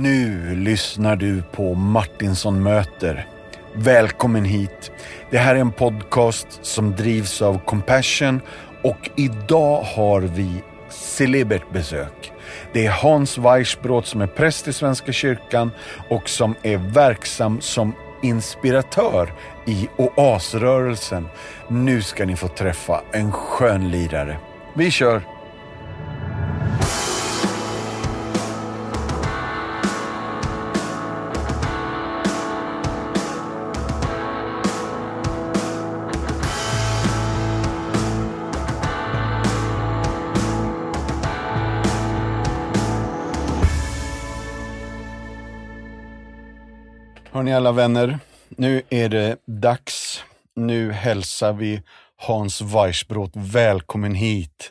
Nu lyssnar du på Martinsson möter. Välkommen hit. Det här är en podcast som drivs av Compassion och idag har vi celebert besök. Det är Hans Weissbrot som är präst i Svenska kyrkan och som är verksam som inspiratör i oasrörelsen. Nu ska ni få träffa en skön lirare. Vi kör! Alla vänner, nu är det dags. Nu hälsar vi Hans Weissbrot välkommen hit.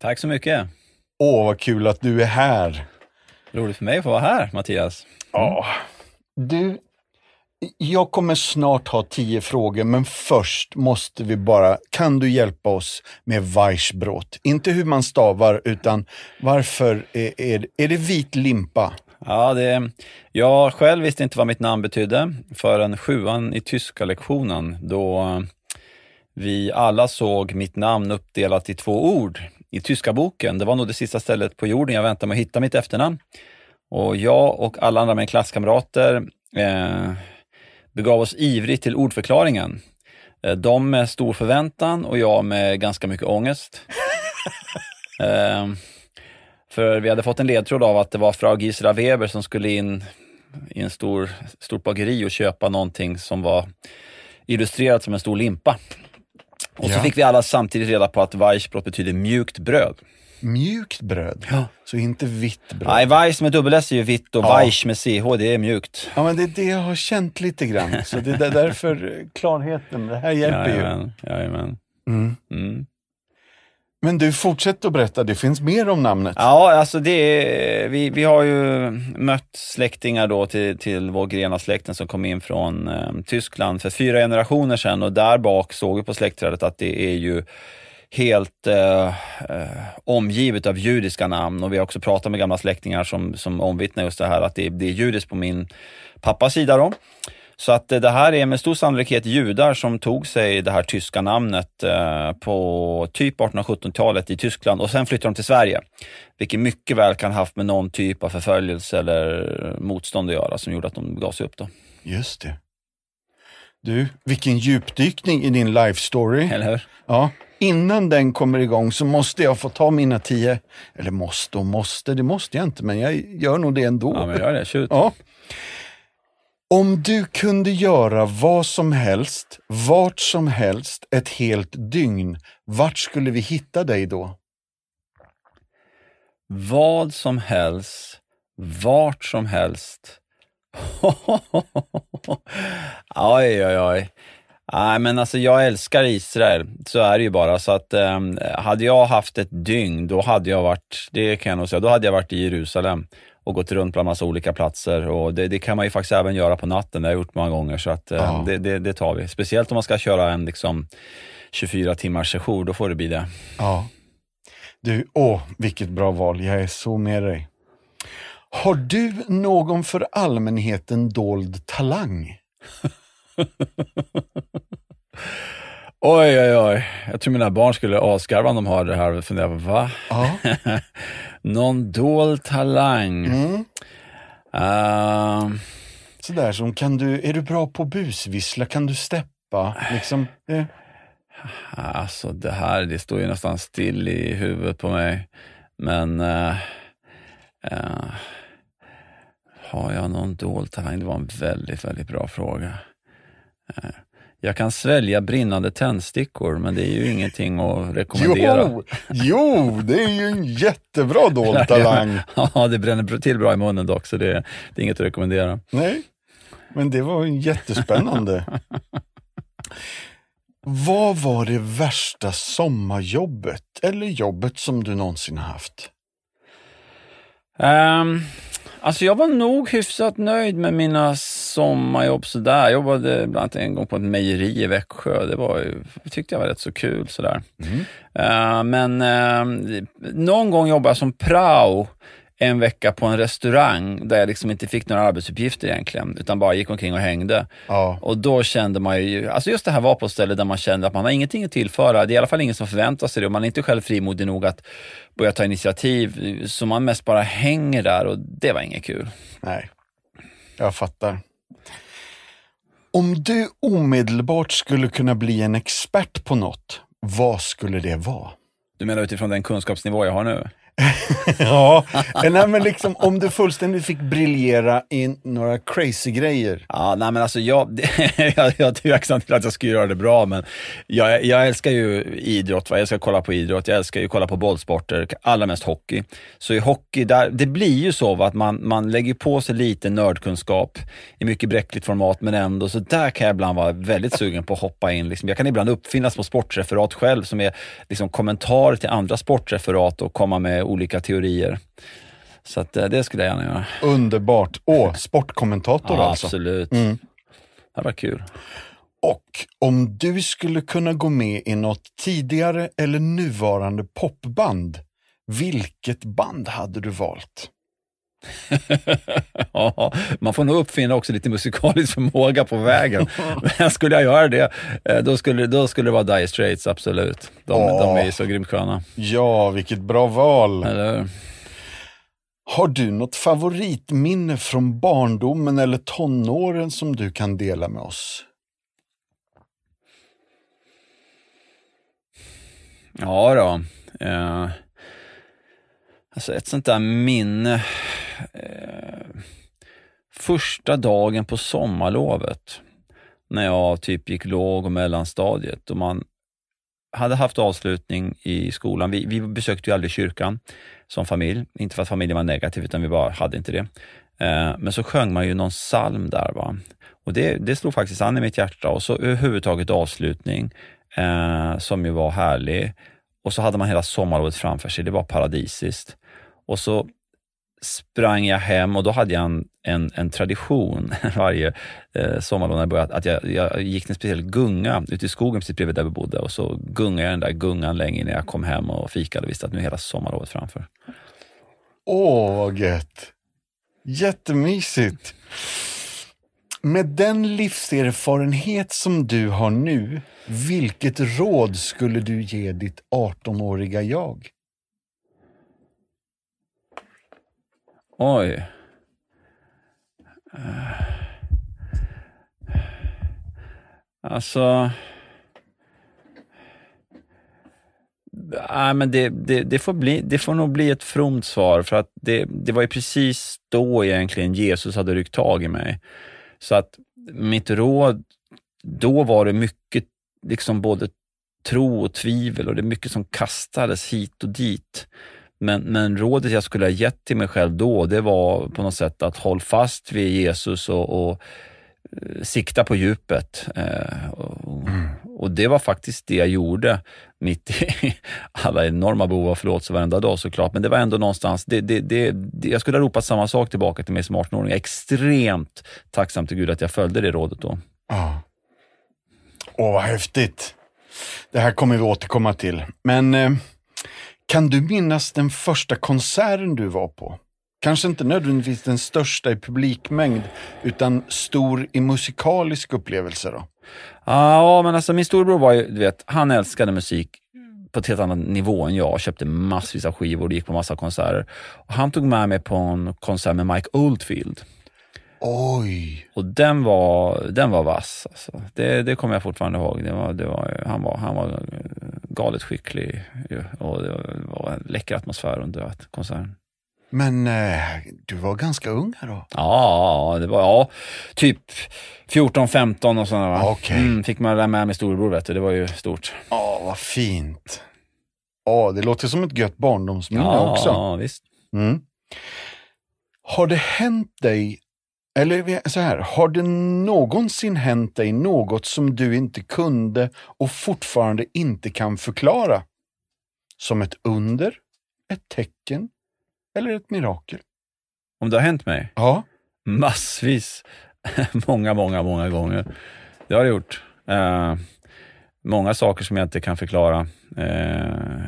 Tack så mycket. Åh, vad kul att du är här. Roligt för mig att få vara här, Mattias. Ja. Du, jag kommer snart ha tio frågor, men först måste vi bara, kan du hjälpa oss med Weissbrot? Inte hur man stavar, utan varför är, är, är det vit limpa? Ja, det, jag själv visste inte vad mitt namn betydde förrän sjuan i tyska lektionen då vi alla såg mitt namn uppdelat i två ord i tyska boken. Det var nog det sista stället på jorden jag väntade med att hitta mitt efternamn. Och jag och alla andra med klasskamrater eh, begav oss ivrigt till ordförklaringen. Eh, de med stor förväntan och jag med ganska mycket ångest. eh, för vi hade fått en ledtråd av att det var Frau Gisela Weber som skulle in i en stor, stort bageri och köpa någonting som var illustrerat som en stor limpa. Och Ja. så fick vi alla samtidigt reda på att Weissbrot betyder mjukt bröd. Mjukt bröd, Ja. så inte vitt bröd. Nej, Weiss med dubbel S är ju vitt och Ja. Weich med CH, det är mjukt. Ja, men det är det jag har känt lite grann. Så det är där- därför eh, klarheten, det här hjälper ju. Jajamän, jajamän. Mm. Mm. Men du, fortsätt att berätta, det finns mer om namnet. Ja, alltså det är, vi, vi har ju mött släktingar då till, till vår gren av släkten som kom in från eh, Tyskland för fyra generationer sedan och där bak såg vi på släktträdet att det är ju helt eh, eh omgivet av judiska namn och vi har också pratat med gamla släktingar som, som omvittnar just det här att det, är- det är judiskt på min pappas sida då. Så att eh, det här är med stor sannolikhet judar som tog sig det här tyska namnet eh, på typ 1817-talet i Tyskland och sen flyttade de till Sverige. Vilket mycket väl kan ha haft med någon typ av förföljelse eller motstånd att göra som gjorde att de gav sig upp då. Just det. Du, vilken djupdykning i din life story. Eller hur? Ja, innan den kommer igång så måste jag få ta mina tio, eller måste och måste, det måste jag inte, men jag gör nog det ändå. Ja, men gör det. Tjut. Ja. Om du kunde göra vad som helst, vart som helst, ett helt dygn, vart skulle vi hitta dig då? Vad som helst, vart som helst. oj, oj, oj. Nej, men alltså jag älskar Israel, så är det ju bara. Så att um, hade jag haft ett dygn, då hade jag varit, det kan jag nog säga, då hade jag varit i Jerusalem och gått runt bland massa olika platser. Och det, det kan man ju faktiskt även göra på natten, det har jag gjort många gånger. Så att eh, Ja. det, det, det tar vi. Speciellt om man ska köra en liksom 24 timmars session, då får det bli det. Ja. Du, åh, vilket bra val, jag är så med dig. Har du någon för allmänheten dold talang? Oj, oj, oj. Jag tror mina barn skulle asgarva om de hörde det här och fundera, va? Ja. Någon dold talang? Mm. Ehm, Sådär som, kan du, är du bra på busvissla? Kan du steppa? Liksom, eh. alltså det här, det står ju nästan still i huvudet på mig. Men eh, eh, har jag någon dold talang? Det var en väldigt, väldigt bra fråga. Eh, jag kan svälja brinnande tändstickor, men det är ju ingenting att rekommendera. Jo, jo, det är ju en jättebra dold talang. Ja, det bränner till bra i munnen dock, så det, det är inget att rekommendera. Nej, men det var jättespännande. Vad var det värsta sommarjobbet eller jobbet som du någonsin haft? Um, alltså jag var nog hyfsat nöjd med mina sommarjobb sådär. Jag jobbade bland annat en gång på ett mejeri i Växjö. Det var ju, tyckte jag var rätt så kul sådär. Mm. Eh, men eh, någon gång jobbade jag som prao en vecka på en restaurang där jag liksom inte fick några arbetsuppgifter egentligen, utan bara gick omkring och hängde. Ja. Och då kände man ju, alltså just det här var på ett ställe där man kände att man har ingenting att tillföra. Det är i alla fall ingen som förväntar sig det och man är inte själv frimodig nog att börja ta initiativ. Så man mest bara hänger där och det var inget kul. Nej, jag fattar. Om du omedelbart skulle kunna bli en expert på något, vad skulle det vara? Du menar utifrån den kunskapsnivå jag har nu? ja, eh, nej, men liksom om du fullständigt fick briljera i några crazy grejer. Ja, nej men alltså jag, jag, jag är tveksam till att jag skulle göra det bra, men jag, jag älskar ju idrott. Va? Jag älskar kolla på idrott, jag älskar ju kolla på bollsporter, allra mest hockey. Så i hockey, där, det blir ju så va, att man, man lägger på sig lite nördkunskap i mycket bräckligt format, men ändå, så där kan jag ibland vara väldigt sugen på att hoppa in. Liksom. Jag kan ibland uppfinna små sportreferat själv som är liksom kommentarer till andra sportreferat och komma med olika teorier. Så att, eh, det skulle jag gärna göra. Underbart. Åh, sportkommentator Ja, alltså. absolut. Mm. Det var kul. Och om du skulle kunna gå med i något tidigare eller nuvarande popband, vilket band hade du valt? ja, man får nog uppfinna också lite musikalisk förmåga på vägen. Men skulle jag göra det, eh, då skulle, då skulle det vara Dire Straits, absolut. De, Åh. de är ju så grymt sköna. Ja, vilket bra val. Eller? Har du något favoritminne från barndomen eller tonåren som du kan dela med oss? Ja då. Eh, alltså ett sånt där minne. Eh, första dagen på sommarlovet när jag typ gick låg och mellanstadiet och man hade haft avslutning i skolan. Vi, vi besökte ju aldrig kyrkan som familj. Inte för att familjen var negativ, utan vi bara hade inte det. Eh, men så sjöng man ju någon psalm där. Va? Och det, det slog faktiskt an i mitt hjärta. Och så överhuvudtaget avslutning eh, som ju var härlig. Och så hade man hela sommarlovet framför sig. Det var paradisiskt. Och så sprang jag hem och då hade jag en, en, en tradition varje eh, sommarlov när jag började, att jag, jag gick en speciell gunga ute i skogen precis bredvid där vi bodde och så gungade jag den där gungan länge innan jag kom hem och fikade och visste att nu är hela sommarlovet framför. Åh, vad gött! Jättemysigt! Med den livserfarenhet som du har nu, vilket råd skulle du ge ditt 18-åriga jag? Oj. Eh. Alltså... Nej, men det, det, det, får bli, det får nog bli ett fromt svar för att det, det var ju precis då egentligen Jesus hade ryckt tag i mig. Så att mitt råd, då var det mycket liksom både tro och tvivel och det är mycket som kastades hit och dit. Men, men rådet jag skulle ha gett till mig själv då, det var på något sätt att håll fast vid Jesus och, och eh, sikta på djupet. Eh, och, och det var faktiskt det jag gjorde mitt i alla enorma behov av förlåtelse varenda dag såklart. Men det var ändå någonstans, det, det, det, jag skulle ha ropat samma sak tillbaka till mig som 18-åring. Jag är extremt tacksam till Gud att jag följde det rådet då. Ja. Åh, vad häftigt! Det här kommer vi återkomma till. Men eh, kan du minnas den första konserten du var på? Kanske inte nödvändigtvis den största i publikmängd, utan stor i musikalisk upplevelse då? Ja, men alltså min storebror var ju, du vet, han älskade musik på ett helt annat nivå än jag. Köpte massvis av skivor och gick på massa konserter. Och han tog med mig på en konsert med Mike Oldfield. Oj! Och den var, den var vass. Alltså. Det, det kommer jag fortfarande ihåg. Det var, det var, han, var, han var galet skicklig och det var en läcker atmosfär under konserten. Men eh, du var ganska ung här då? Ja, det var ja, typ 14-15 och sådär. va. Okej. Mm, fick man lära med mig storebror, vet du. det var ju stort. Ja, vad fint. Ja, det låter som ett gött barndomsminne Ja, också. visst. Mm. Har det hänt dig, eller så här, har det någonsin hänt dig något som du inte kunde och fortfarande inte kan förklara? Som ett under, ett tecken eller ett mirakel? Om det har hänt mig? Ja. Massvis. många, många, många gånger. Det har det gjort. Eh, många saker som jag inte kan förklara. Eh,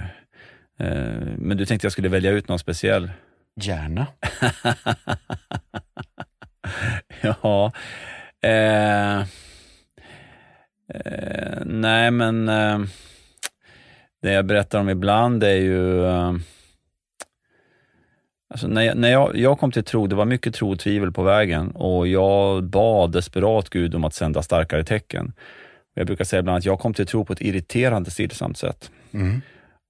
eh, men du tänkte jag skulle välja ut någon speciell? Gärna. ja. Eh, eh, nej, men eh, det jag berättar om ibland är ju eh, Alltså när jag, när jag, jag kom till tro, det var mycket tro och tvivel på vägen och jag bad desperat Gud om att sända starkare tecken. Jag brukar säga ibland att jag kom till tro på ett irriterande stillsamt sätt. Mm.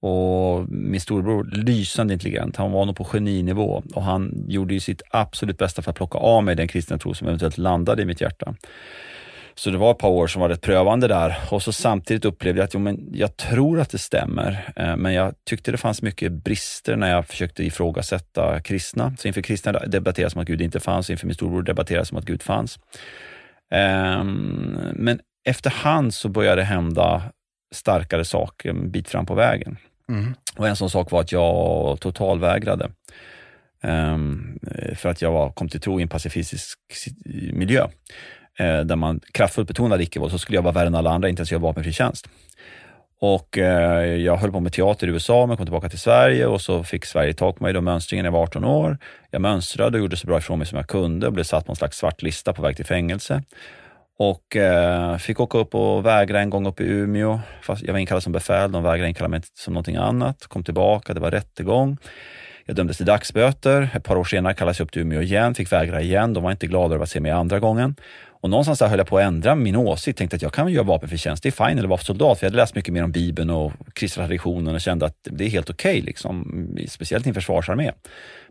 Och min storbror, lysande intelligent, han var nog på geninivå och han gjorde ju sitt absolut bästa för att plocka av mig den kristna tro som eventuellt landade i mitt hjärta. Så det var ett par år som var rätt prövande där och så samtidigt upplevde jag att jo, men jag tror att det stämmer, eh, men jag tyckte det fanns mycket brister när jag försökte ifrågasätta kristna. Så inför kristna debatterades som att Gud inte fanns, inför min storbror debatterades som att Gud fanns. Ehm, men efterhand så började det hända starkare saker en bit fram på vägen. Mm. Och en sån sak var att jag totalvägrade. Um, för att jag var, kom till tro i en pacifistisk miljö uh, där man kraftfullt betonade icke-våld, så skulle jag vara värre än alla andra, inte ens göra vapenfri tjänst. Och uh, jag höll på med teater i USA, men kom tillbaka till Sverige och så fick Sverige tag på mig då mönstringen när jag var 18 år. Jag mönstrade och gjorde så bra ifrån mig som jag kunde och blev satt på en slags svart lista på väg till fängelse. Och eh, fick åka upp och vägra en gång upp i Umeå. Fast jag var inkallad som befäl, de vägrade inkalla mig som någonting annat. Kom tillbaka, det var rättegång. Jag dömdes till dagsböter. Ett par år senare kallades jag upp till Umeå igen, fick vägra igen. De var inte glada över att se mig andra gången. Och någonstans där höll jag på att ändra min åsikt. Tänkte att jag kan göra vapenfri tjänst, det är fine, eller vara soldat. För jag hade läst mycket mer om Bibeln och kristna traditionen och kände att det är helt okej, okay, liksom, speciellt i en försvarsarmé.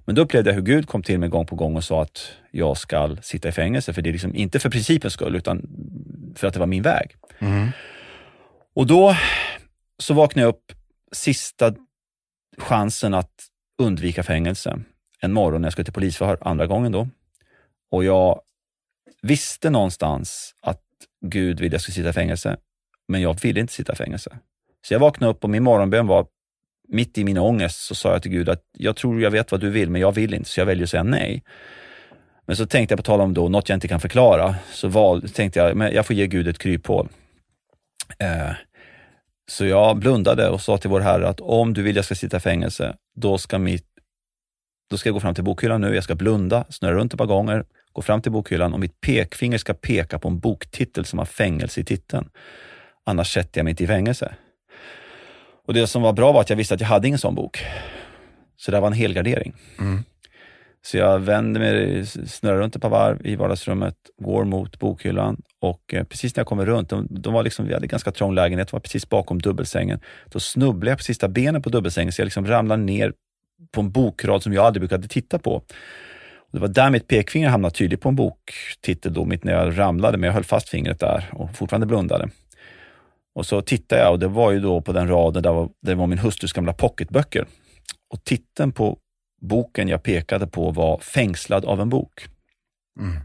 Men då upplevde jag hur Gud kom till mig gång på gång och sa att jag ska sitta i fängelse, för det är liksom inte för principens skull, utan för att det var min väg. Mm. Och då så vaknade jag upp sista chansen att undvika fängelse. En morgon när jag skulle till polisförhör, andra gången då. Och jag visste någonstans att Gud ville att jag skulle sitta i fängelse, men jag ville inte sitta i fängelse. Så jag vaknade upp och min morgonbön var, mitt i min ångest, så sa jag till Gud att jag tror jag vet vad du vill, men jag vill inte, så jag väljer att säga nej. Men så tänkte jag på tal om då, något jag inte kan förklara, så val, tänkte jag, men jag får ge Gud ett kryphål. Eh, så jag blundade och sa till vår Herre att om du vill jag ska sitta i fängelse, då ska, mitt, då ska jag gå fram till bokhyllan nu, jag ska blunda, snurra runt ett par gånger, gå fram till bokhyllan och mitt pekfinger ska peka på en boktitel som har fängelse i titeln. Annars sätter jag mig inte i fängelse. Och det som var bra var att jag visste att jag hade ingen sån bok. Så det var en helgardering. Mm. Så jag vänder mig, snurrar runt ett par varv i vardagsrummet, går mot bokhyllan och eh, precis när jag kommer runt, de, de var liksom, vi hade ganska trång lägenhet, var precis bakom dubbelsängen. Då snubblade jag på sista benen på dubbelsängen så jag liksom ramlade ner på en bokrad som jag aldrig brukade titta på. Det var där mitt pekfinger hamnade tydligt på en boktitel då, mitt när jag ramlade, men jag höll fast fingret där och fortfarande blundade. Och så tittade jag och det var ju då på den raden där, var, där var min hustrus gamla pocketböcker. Och titeln på boken jag pekade på var Fängslad av en bok. Mm.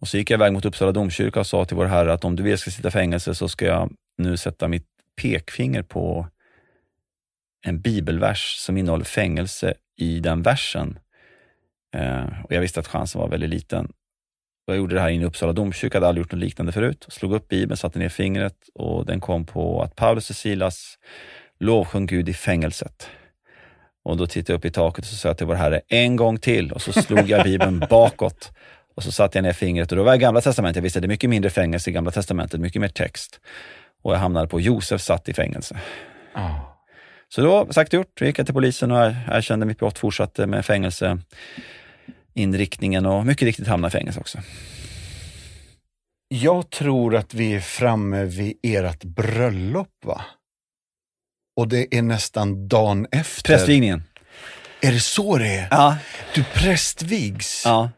Och så gick jag iväg mot Uppsala domkyrka och sa till vår Herre att om du vill ska sitta i fängelse så ska jag nu sätta mitt pekfinger på en bibelvers som innehåller fängelse i den versen. Eh, och jag visste att chansen var väldigt liten. Jag gjorde det här inne i Uppsala domkyrka, hade aldrig gjort något liknande förut. Slog upp Bibeln, satte ner fingret och den kom på att Paulus och Silas lovsjöng Gud i fängelset. Och då tittade jag upp i taket och så sa jag till vår Herre, en gång till. Och så slog jag Bibeln bakåt. Och så satte jag ner fingret och då var jag Gamla Testamentet. Jag visste att det är mycket mindre fängelse i Gamla Testamentet, mycket mer text. Och jag hamnade på Josef satt i fängelse. Oh. Så då, sagt och gjort, gick jag till polisen och erkände mitt brott, fortsatte med fängelse inriktningen och mycket riktigt hamna i fängelse också. Jag tror att vi är framme vid ert bröllop, va? Och det är nästan dagen efter. Prästvigningen. Är det så det är? Ja. Du prästvigs? Ja.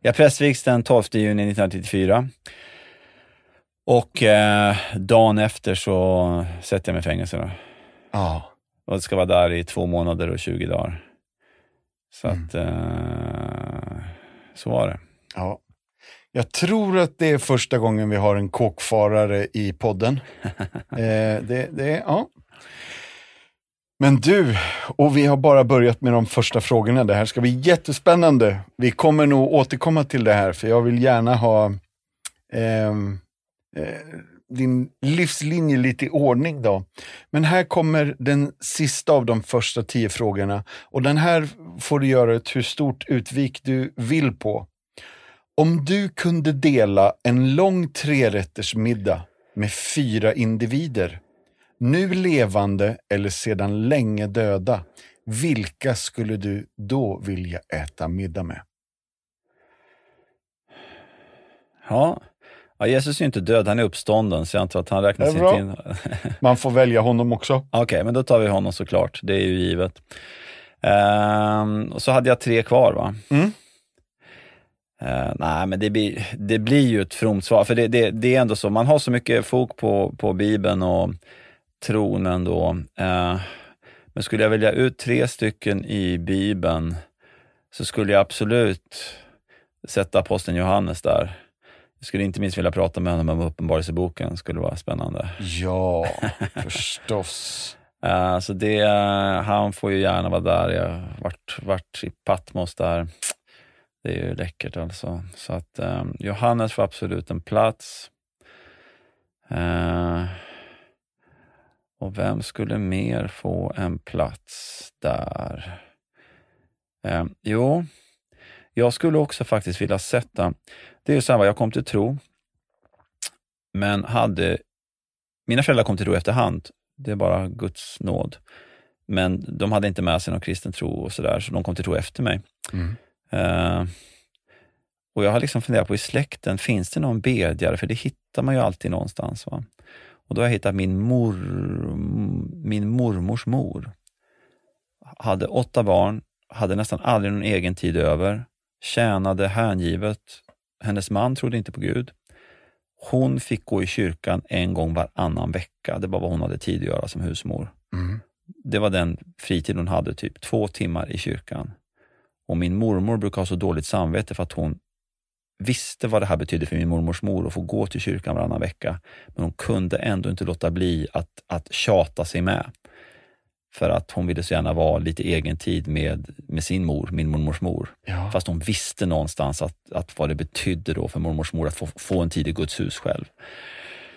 Jag prästvigs den 12 juni 1994. Och eh, dagen efter så sätter jag mig i fängelse. Då. Ja. Och det ska vara där i två månader och 20 dagar. Så Mm. att, eh, så var det. ja. Jag tror att det är första gången vi har en kåkfarare i podden. eh, det, det, ja. Men du, och vi har bara börjat med de första frågorna. Det här ska bli jättespännande. Vi kommer nog återkomma till det här, för jag vill gärna ha ehm, eh, din livslinje lite i ordning då. Men här kommer den sista av de första tio frågorna. Och den här får du göra ett hur stort utvik du vill på. Om du kunde dela en lång trerättersmiddag med fyra individer, nu levande eller sedan länge döda, vilka skulle du då vilja äta middag med? Ja ja, Jesus är ju inte död, han är uppstånden, så jag antar att han räknas inte in. Man får välja honom också. Okej, men då tar vi honom såklart. Det är ju givet. Ehm, och så hade jag tre kvar va? Mm. Eh, nej, men det blir, det blir ju ett fromt svar, för det, det, det är ändå så, man har så mycket fok på, på Bibeln och tron ändå. Eh, men skulle jag välja ut tre stycken i Bibeln så skulle jag absolut sätta aposteln Johannes där. Jag skulle inte minst vilja prata med honom om Uppenbarelseboken, skulle vara spännande. Ja, förstås. Eh, så det, han får ju gärna vara där. Jag har varit, varit i Patmos där. Det är ju läckert alltså. Så att eh, Johannes får absolut en plats. Eh, och vem skulle mer få en plats där? Eh, jo, jag skulle också faktiskt vilja sätta, det är så här, jag kom till tro, men hade, mina föräldrar kom till tro efterhand, det är bara Guds nåd. Men de hade inte med sig någon kristen tro och sådär, så de kom till tro efter mig. Mm. Eh, och jag har liksom funderat på i släkten, finns det någon bedjare? För det hittar man ju alltid någonstans. Va? Och då har jag hittat min, mor, min mormors mor. Hade åtta barn, hade nästan aldrig någon egen tid över, tjänade hängivet. Hennes man trodde inte på Gud. Hon fick gå i kyrkan en gång varannan vecka. Det var vad hon hade tid att göra som husmor. Mm. Det var den fritid hon hade, typ två timmar i kyrkan. Och min mormor brukar ha så dåligt samvete för att hon visste vad det här betydde för min mormors mor att få gå till kyrkan varannan vecka. Men hon kunde ändå inte låta bli att, att tjata sig med. För att hon ville så gärna vara lite egen tid med, med sin mor, min mormors mor. Ja. Fast hon visste någonstans att, att vad det betydde då för mormors mor att få, få en tid i Guds hus själv.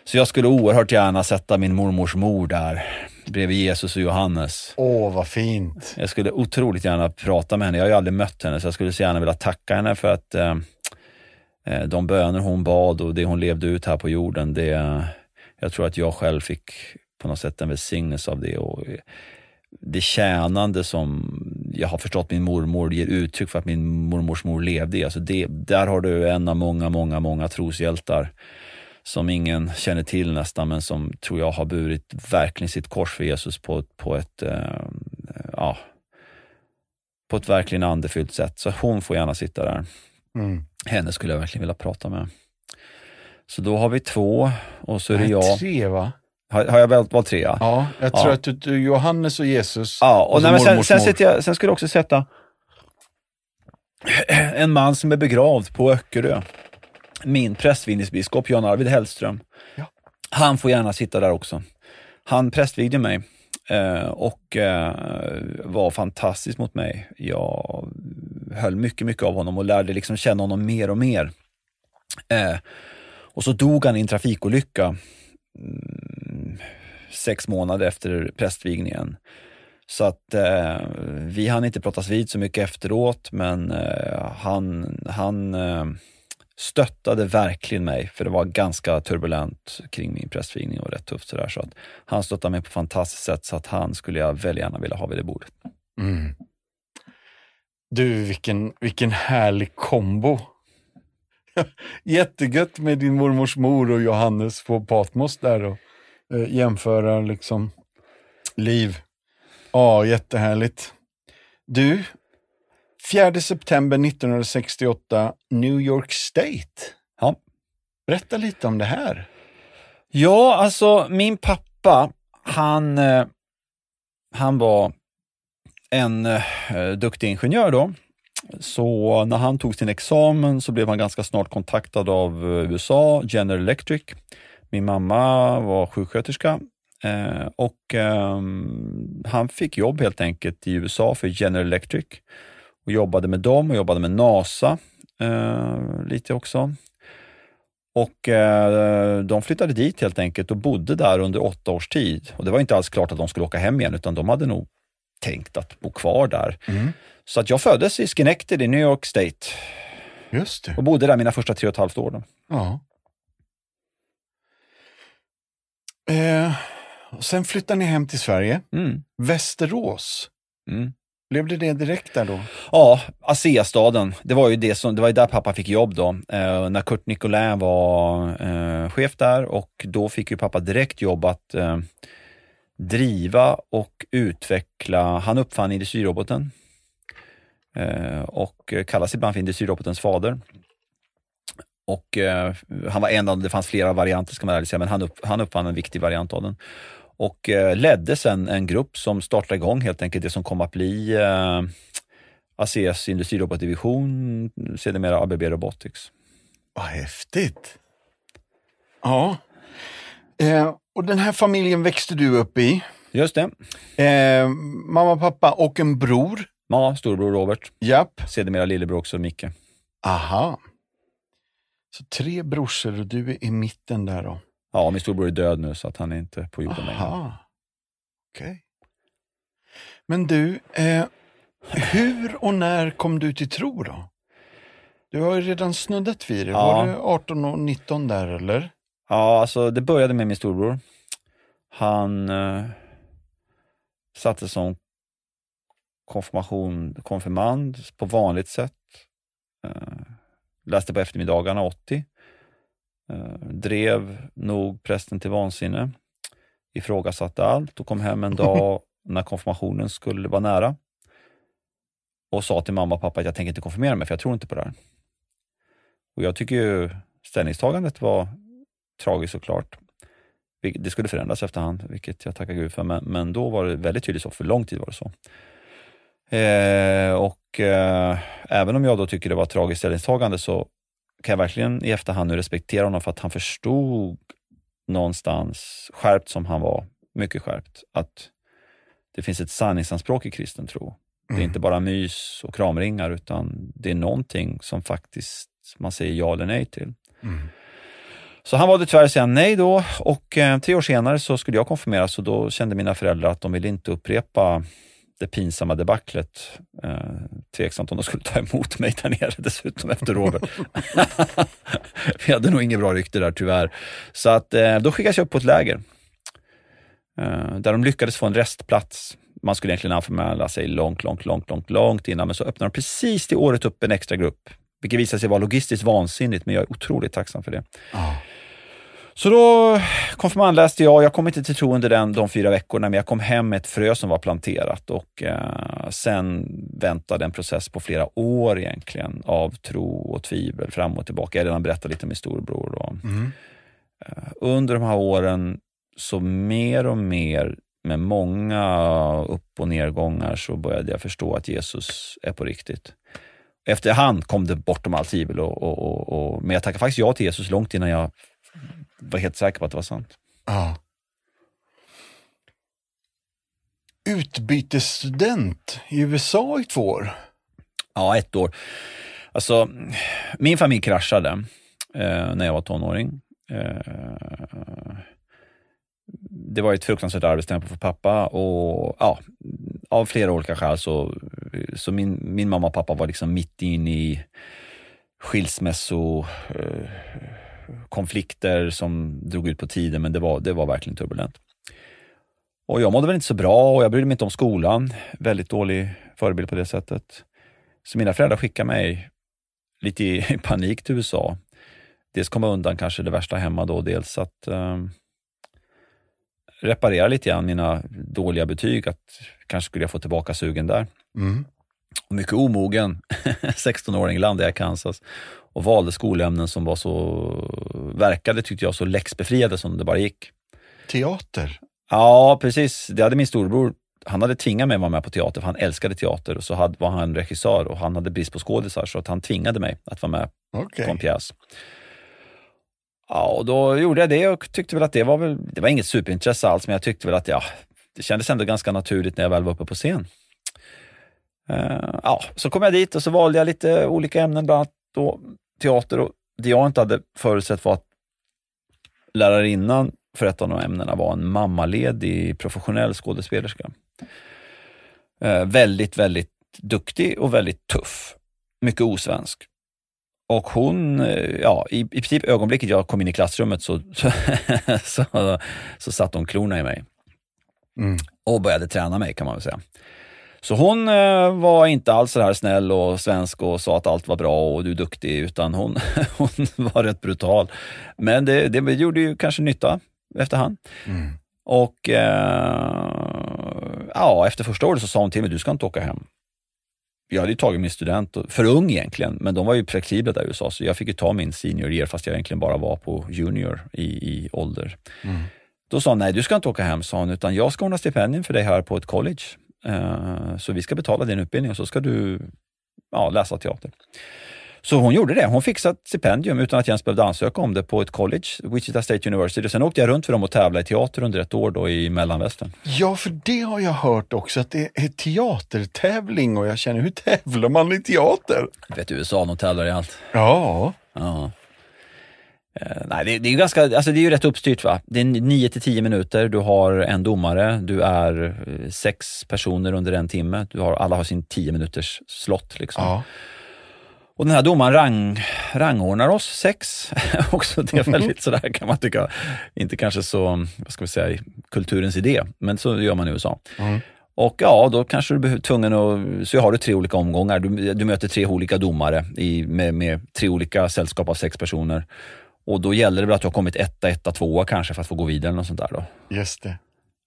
Så jag skulle oerhört gärna sätta min mormors mor där bredvid Jesus och Johannes. Åh, vad fint. Jag skulle otroligt gärna prata med henne. Jag har ju aldrig mött henne så jag skulle så gärna vilja tacka henne för att eh, eh, de böner hon bad och det hon levde ut här på jorden, det, jag tror att jag själv fick på något sätt en välsignelse av det. Och det tjänande som jag har förstått min mormor ger uttryck för att min mormors mor levde i. Alltså det, där har du en av många, många, många troshjältar som ingen känner till nästan, men som tror jag har burit verkligen sitt kors för Jesus på, på ett eh, ja, på ett verkligen andefyllt sätt. Så hon får gärna sitta där. Mm. Henne skulle jag verkligen vilja prata med. Så då har vi två och så är det jag. Tre, va? Har, har jag valt, valt tre? Ja. Ja, jag tror Ja. att du, du, Johannes och Jesus. Ja, och, Och nej, sen, sen, mor. jag, sen skulle jag också sätta en man som är begravd på Öckerö. Min prästvigningsbiskop Jan Arvid Hellström. Ja. Han får gärna sitta där också. Han prästvigde mig eh, och eh, var fantastisk mot mig. Jag höll mycket, mycket av honom och lärde liksom känna honom mer och mer. Eh, och så dog han i en trafikolycka mm, sex månader efter prästvigningen. Så att eh, vi hann inte pratas vid så mycket efteråt, men eh, han, han eh, stöttade verkligen mig, för det var ganska turbulent kring min prästvigning och rätt tufft sådär. Så att han stöttade mig på ett fantastiskt sätt, så att han skulle jag väldigt gärna vilja ha vid det bordet. Mm. Du, vilken, vilken härlig kombo. Jättegött med din mormors mor och Johannes på Patmos där och eh, jämföra liksom liv. Ja, jättehärligt. Du, 4 september 1968, New York State. Ja. Berätta lite om det här. Ja, alltså min pappa, han, eh, han var en eh, duktig ingenjör då. Så när han tog sin examen så blev han ganska snart kontaktad av eh, USA, General Electric. Min mamma var sjuksköterska eh, och ehm, han fick jobb helt enkelt i USA för General Electric och jobbade med dem och jobbade med NASA eh, lite också. Och eh, de flyttade dit helt enkelt och bodde där under åtta års tid. Och det var inte alls klart att de skulle åka hem igen, utan de hade nog tänkt att bo kvar där. Mm. Så att jag föddes i Schenectady, New York State Just det. och bodde där mina första tre och ett halvt år. Då. Ja. Eh, och sen flyttade ni hem till Sverige. Mm. Västerås. Mm. Blev det det direkt där då? Ja, ASEA-staden. Det var ju det som, det var där pappa fick jobb då. Eh, när Kurt Nicolin var eh, chef där och då fick ju pappa direkt jobb att eh, driva och utveckla, han uppfann industriroboten eh, och kallas ibland för industrirobotens fader. Och eh, han var en av, det fanns flera varianter ska man ärligt säga, men han, upp, han uppfann en viktig variant av den. Och eh, ledde sen en grupp som startade igång helt enkelt det som kom att bli eh, ASEAs industrirobotdivision, sedermera ABB Robotics. Vad häftigt. Ja. Eh, och den här familjen växte du upp i. Just det. Eh, mamma, pappa och en bror. Ja, storbror Robert, Japp. sedermera lillebror också Micke. Aha. Så tre brorsor och du är i mitten där då. Ja, min storbror är död nu så att han är inte på jorden längre. Okej. Men du, eh, hur och när kom du till tro då? Du har ju redan snuddat vid det. Ja. Var du 18 och 19 där eller? Ja, alltså det började med min storbror. Han eh, satte som konfirmation, konfirmand på vanligt sätt. Eh, läste på eftermiddagarna 80. Eh, drev nog prästen till vansinne. Ifrågasatte allt och kom hem en dag när konfirmationen skulle vara nära. Och sa till mamma och pappa att jag tänker inte konfirmera mig för jag tror inte på det här. Och jag tycker ju ställningstagandet var tragiskt såklart. Det skulle förändras efterhand, vilket jag tackar Gud för, men, men då var det väldigt tydligt så, för lång tid var det så. Eh, och eh, även om jag då tycker det var ett tragiskt ställningstagande så kan jag verkligen i efterhand nu respektera honom för att han förstod någonstans, skärpt som han var, mycket skärpt, att det finns ett sanningsanspråk i kristen tro. Det är Mm. inte bara mys och kramringar utan det är någonting som faktiskt man säger ja eller nej till. Mm. Så han valde tyvärr att säga nej då och eh, tre år senare så skulle jag konfirmeras och då kände mina föräldrar att de ville inte upprepa det pinsamma debaclet. Eh, tveksamt om de skulle ta emot mig där nere dessutom efter Robert. Vi hade nog inget bra rykte där tyvärr. Så att eh, då skickades jag upp på ett läger. Eh, där de lyckades få en restplats. Man skulle egentligen anmäla sig långt, långt, långt, långt, långt innan, men så öppnade de precis det året upp en extra grupp. Vilket visade sig vara logistiskt vansinnigt, men jag är otroligt tacksam för det. Ja. Så då konfirmandläste jag, jag kom inte till tro under den, de fyra veckorna, men jag kom hem med ett frö som var planterat och eh, sen väntade en process på flera år egentligen av tro och tvivel fram och tillbaka. Jag har redan berättat lite om min storbror. Och, Mm. under de här åren så mer och mer med många upp och nedgångar så började jag förstå att Jesus är på riktigt. Efterhand kom det bortom allt tvivel, och, och, och, och, men jag tackade faktiskt ja till Jesus långt innan jag var helt säker på att det var sant. Ja. Utbytesstudent i USA i två år. Ja, ett år. Alltså, min familj kraschade eh, när jag var tonåring. Eh, det var ett fruktansvärt arbetstempo för pappa och ja, av flera olika skäl så, så min, min mamma och pappa var liksom mitt in i skilsmässo, eh, konflikter som drog ut på tiden, men det var, det var verkligen turbulent. Och jag mådde väl inte så bra och jag brydde mig inte om skolan. Väldigt dålig förebild på det sättet. Så mina föräldrar skickade mig lite i panik till USA. Dels komma undan kanske det värsta hemma då, dels att eh, reparera lite grann mina dåliga betyg, att kanske skulle jag få tillbaka sugen där. Mm. Och mycket omogen 16-åring landade jag i Kansas och valde skolämnen som var så, verkade tyckte jag, så läxbefriade som det bara gick. Teater. Ja, precis. Det hade min storbror. Han hade tvingat mig att vara med på teater, för han älskade teater. Och så hade, var han regissör och han hade brist på skådisar, så att han tvingade mig att vara med Okej. på en pjäs. Ja, och då gjorde jag det och tyckte väl att det var väl, det var inget superintresse alls, men jag tyckte väl att ja, det kändes ändå ganska naturligt när jag väl var uppe på scen. Eh, ja, så kom jag dit och så valde jag lite olika ämnen, bland annat då teater och det jag inte hade förutsett var att lärarinnan för ett av de ämnena var en mammaledig professionell skådespelerska. Eh, väldigt, väldigt duktig och väldigt tuff. Mycket osvensk. Och hon, eh, ja, i, i princip ögonblicket jag kom in i klassrummet så, så, så, så satte hon klorna i mig. Mm. Och började träna mig kan man väl säga. Så hon eh, var inte alls så här snäll och svensk och sa att allt var bra och du är duktig, utan hon, hon var rätt brutal. Men det, det gjorde ju kanske nytta efterhand. Mm. Och eh, ja, efter första året så sa hon till mig, du ska inte åka hem. Jag hade ju tagit min student, för ung egentligen, men de var ju flexibla där i USA, så jag fick ju ta min senior year fast jag egentligen bara var på junior i, i ålder. Mm. Då sa hon, nej du ska inte åka hem, sa hon, utan jag ska ordna stipendium för dig här på ett college. Uh, så vi ska betala din utbildning och så ska du ja, läsa teater. Så hon gjorde det. Hon fixade ett stipendium utan att jag ens behövde ansöka om det på ett college, Wichita State University. Sen åkte jag runt för dem och tävlade i teater under ett år då i mellanvästern. Ja, för det har jag hört också, att det är teatertävling och jag känner, hur tävlar man i teater? Du vet USA, de tävlar i allt. Ja. Ja. Eh, nej, det, det, är ju ganska, alltså det är ju rätt uppstyrt va. Det är 9 till 10 minuter, du har en domare, du är eh, sex personer under en timme. Du har, alla har sin 10 minuters slott liksom. ja. Och den här domaren rang, rangordnar oss sex. Också det är väldigt sådär kan man tycka, inte kanske så, vad ska vi säga, kulturens idé, men så gör man i USA. Mm. Och ja, då kanske du behöver tvungen att, så har du tre olika omgångar. Du, du möter tre olika domare i, med, med tre olika sällskap av sex personer. Och då gäller det väl att du har kommit etta, etta, tvåa kanske för att få gå vidare. Något sånt där då. Just det.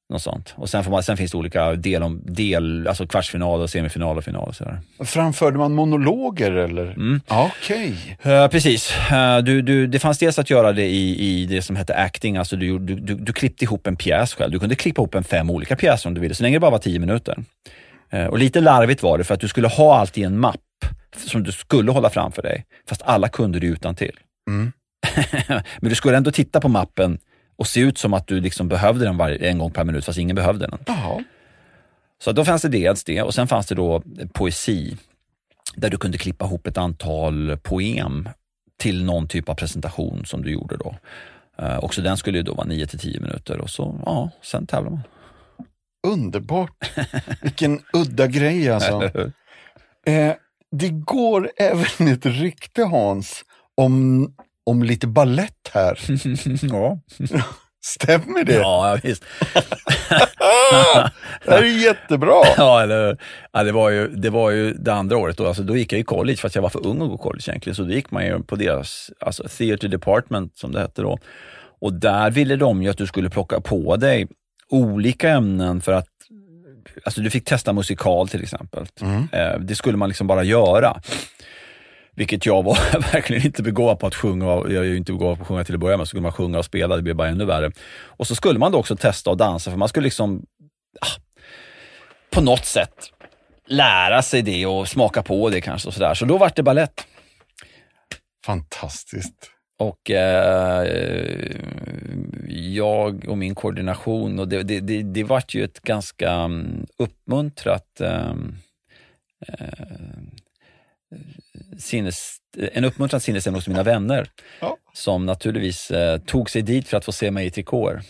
Något sånt. Och sen, man, sen finns det olika del, om, del alltså kvartsfinal, och semifinal och final. Och sådär. Framförde man monologer eller? Mm. Okej. Eh, precis. Eh, du, du, det fanns dels att göra det i, i det som hette acting, alltså du, du, du, du klippte ihop en pjäs själv. Du kunde klippa ihop en fem olika pjäser om du ville, så länge det bara var tio minuter. Eh, och lite larvigt var det för att du skulle ha allt i en mapp som du skulle hålla framför dig, fast alla kunde du utan till. Mm. Men du skulle ändå titta på mappen och se ut som att du liksom behövde den varje, en gång per minut, fast ingen behövde den. Jaha. Så då fanns det dels det och sen fanns det då poesi där du kunde klippa ihop ett antal poem till någon typ av presentation som du gjorde då. Uh, också den skulle ju då vara 9 till 10 minuter och så, ja, sen tävlar man. Underbart. Vilken udda grej alltså. Eh, det går även ett rykte Hans om, om lite ballett här. ja. Stämmer det? ja, visst. Det här är jättebra. Ja, eller, ja, det, var ju, det var ju det andra året då. Alltså, då gick jag i college, fast jag var för ung att gå college egentligen. Så då gick man ju på deras alltså, theater department, som det hette då. Och där ville de ju att du skulle plocka på dig olika ämnen för att Alltså du fick testa musikal till exempel. Mm. Eh, Det skulle man liksom bara göra. Vilket jag var verkligen inte begåvad på att sjunga. Jag är ju inte begåvad på att sjunga till att börja med. Så skulle man sjunga och spela, det blev bara ännu värre. Och så skulle man då också testa att dansa, för man skulle liksom ah, på något sätt lära sig det och smaka på det kanske. och sådär. Så då vart det ballett. Fantastiskt. Och eh, jag och min koordination, och det, det, det, det vart ju ett ganska mm, uppmuntrat eh, eh, sinnes, en uppmuntrad sinnesstämning hos mina vänner. Ja. Som naturligtvis eh, tog sig dit för att få se mig i trikåer.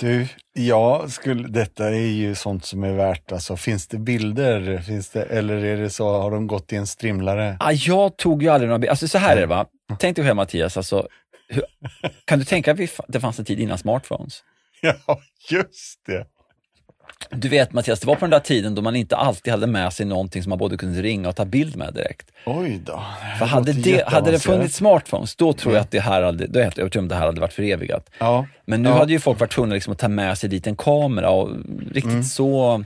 Du, ja, skulle, detta är ju sånt som är värt, alltså finns det bilder? Finns det, eller är det så, har de gått i en strimlare? Ah, jag tog ju aldrig några bilder. Alltså så här är det va. Tänk dig själv Mattias, alltså, hur, kan du tänka att det fanns en tid innan smartphones? Ja, just det. Du vet Mattias, det var på den där tiden då man inte alltid hade med sig någonting som man både kunde ringa och ta bild med direkt. Oj då. För hade det, hade det funnits smartphones, då tror jag att det här hade, då är jag helt övertygad om det här hade varit förevigat. Ja, Men nu Ja. hade ju folk varit tvungna liksom att ta med sig dit en kamera och riktigt så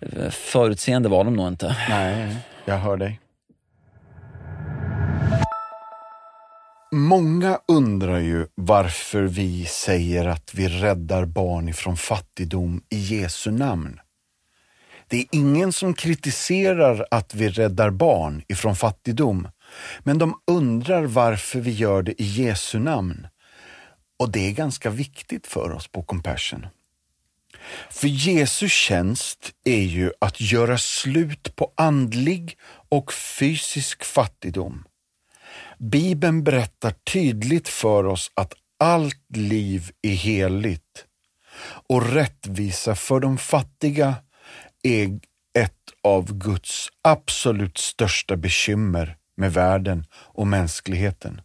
eh, förutseende var de nog inte. nej, jag hör dig. Många undrar ju varför vi säger att vi räddar barn ifrån fattigdom i Jesu namn. Det är ingen som kritiserar att vi räddar barn ifrån fattigdom, men de undrar varför vi gör det i Jesu namn. Och det är ganska viktigt för oss på Compassion. För Jesu tjänst är ju att göra slut på andlig och fysisk fattigdom. Bibeln berättar tydligt för oss att allt liv är heligt och rättvisa för de fattiga är ett av Guds absolut största bekymmer med världen och mänskligheten.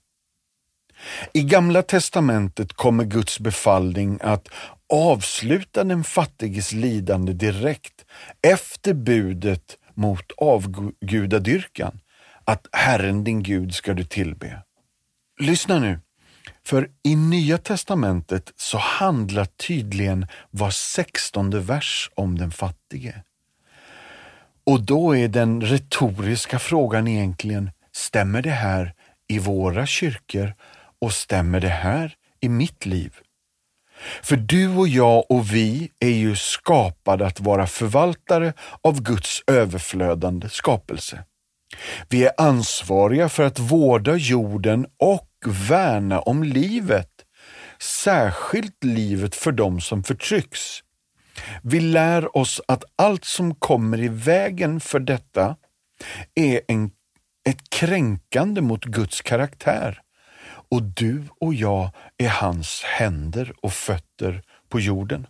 I Gamla testamentet kommer Guds befallning att avsluta den fattiges lidande direkt efter budet mot avgudadyrkan, att Herren din Gud ska du tillbe. Lyssna nu, för i Nya testamentet så handlar tydligen var sextonde vers om den fattige. Och då är den retoriska frågan egentligen, stämmer det här i våra kyrkor och stämmer det här i mitt liv? För du och jag och vi är ju skapade att vara förvaltare av Guds överflödande skapelse. Vi är ansvariga för att vårda jorden och värna om livet, särskilt livet för dem som förtrycks. Vi lär oss att allt som kommer i vägen för detta är en, ett kränkande mot Guds karaktär och du och jag är hans händer och fötter på jorden.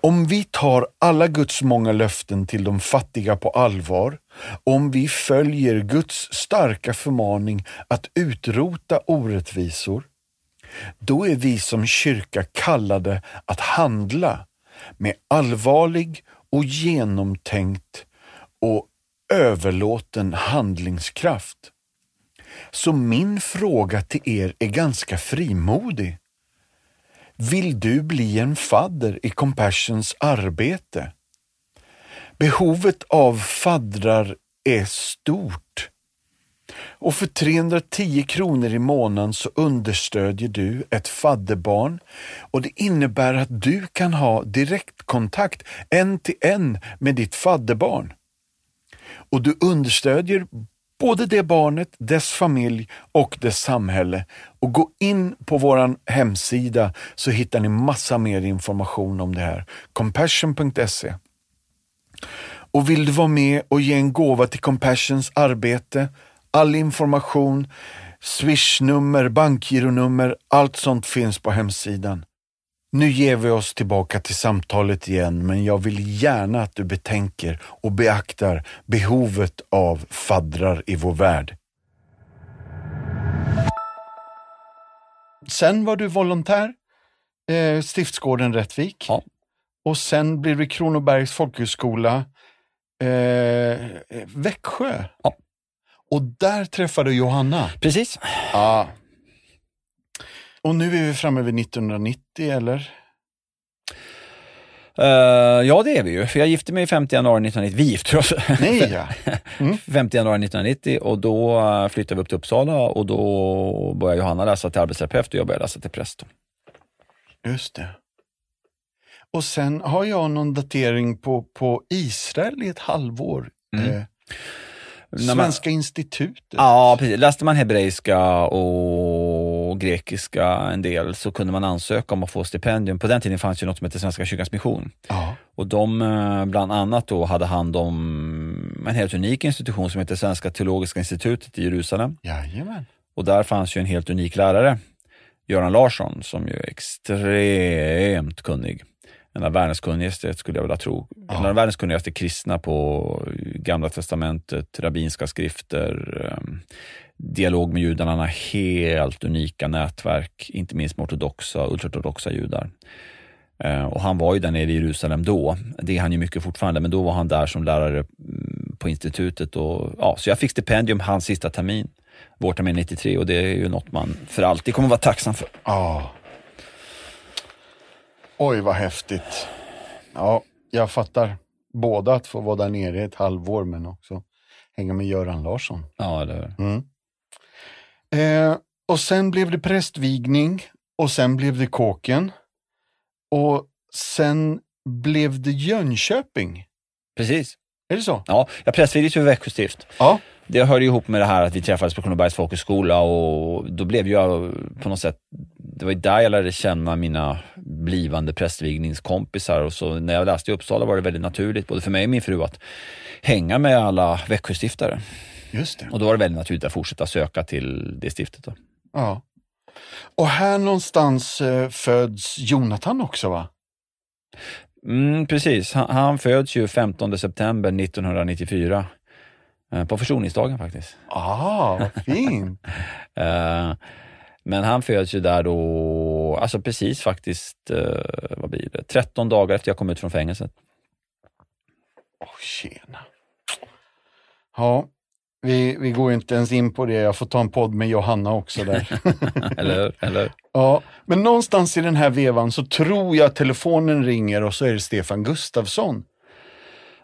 Om vi tar alla Guds många löften till de fattiga på allvar, om vi följer Guds starka förmaning att utrota orättvisor, då är vi som kyrka kallade att handla med allvarlig och genomtänkt och överlåten handlingskraft. Så min fråga till er är ganska frimodig. Vill du bli en fadder i Compassions arbete? Behovet av faddrar är stort. Och för 310 kronor i månaden så understödjer du ett fadderbarn och det innebär att du kan ha direktkontakt en till en med ditt fadderbarn. Och du understödjer både det barnet, dess familj och dess samhälle. Och gå in på vår hemsida så hittar ni massa mer information om det här. Compassion.se och vill du vara med och ge en gåva till Compassions arbete, all information, swishnummer, bankgironummer, allt sånt finns på hemsidan. Nu ger vi oss tillbaka till samtalet igen, men jag vill gärna att du betänker och beaktar behovet av faddrar i vår värld. Sen var du volontär, eh, Stiftsgården Rättvik. Ja. Och sen blev det Kronobergs folkhögskola, eh, Växjö. Ja. Och där träffade du Johanna. Precis. Ja. Och nu är vi framme vid 1990, eller? Uh, ja, det är vi ju. För jag gifte mig 5 januari 1990. Vi gifte oss. Nej, ja. Mm. 5 januari 1990 och då eh, flyttade vi upp till Uppsala och då började Johanna läsa till arbetsterapeut och jag började läsa till präst. Just det. Och sen har jag någon datering på, på Israel i ett halvår. Mm. Eh, När man- Svenska institutet. Ja, precis. Läste man hebreiska och grekiska en del så kunde man ansöka om att få stipendium. På den tiden fanns ju något som hette Svenska kyrkans mission. Ja. Och de eh, bland annat då hade hand om en helt unik institution som heter Svenska teologiska institutet i Jerusalem. Jajamän. Och där fanns ju en helt unik lärare, Göran Larsson, som ju är extremt kunnig. En av världens kunnigaste, skulle jag vilja tro. En av världens kunnigaste kristna på Gamla Testamentet, rabbinska skrifter, eh, dialog med judarna, han har helt unika nätverk, inte minst med ortodoxa och ultraortodoxa judar. Eh, Och han var ju där nere i Jerusalem då. Det är han ju mycket fortfarande, men då var han där som lärare mm, på institutet. Och, ja, så jag fick stipendium hans sista termin, vårtermin 93 och det är ju något man för alltid kommer vara tacksam för. Ja. Oj, vad häftigt. Ja, jag fattar. Både att få vara där nere i ett halvår, men också hänga med Göran Larsson. Ja, eller, Mm. Eh, och sen blev det prästvigning och sen blev det kåken. Och sen blev det Jönköping. precis. Är det så? Ja, jag prästvigdes ju Växjö stift. Ja. Det hörde ihop med det här att vi träffades på Kronobergs folkhögskola och då blev jag på något sätt, det var ju där jag lärde känna mina blivande prästvigningskompisar och så när jag läste i Uppsala var det väldigt naturligt, både för mig och min fru, att hänga med alla Växjöstiftare. Just det. Och då var det väldigt naturligt att fortsätta söka till det stiftet. Då. Ja. Och här någonstans eh, föds Jonathan också va? Mm, precis, han, han föds ju 15 september 1994. Eh, på försoningsdagen faktiskt. Ah, vad fint. Eh, men han föds ju där då, alltså precis faktiskt, vad blir det, 13 dagar efter jag kom ut från fängelset. Åh, tjena. Ja, vi, vi går inte ens in på det. Jag får ta en podd med Johanna också där. eller? Eller? ja, men någonstans i den här vevan så tror jag att telefonen ringer och så är det Stefan Gustafsson.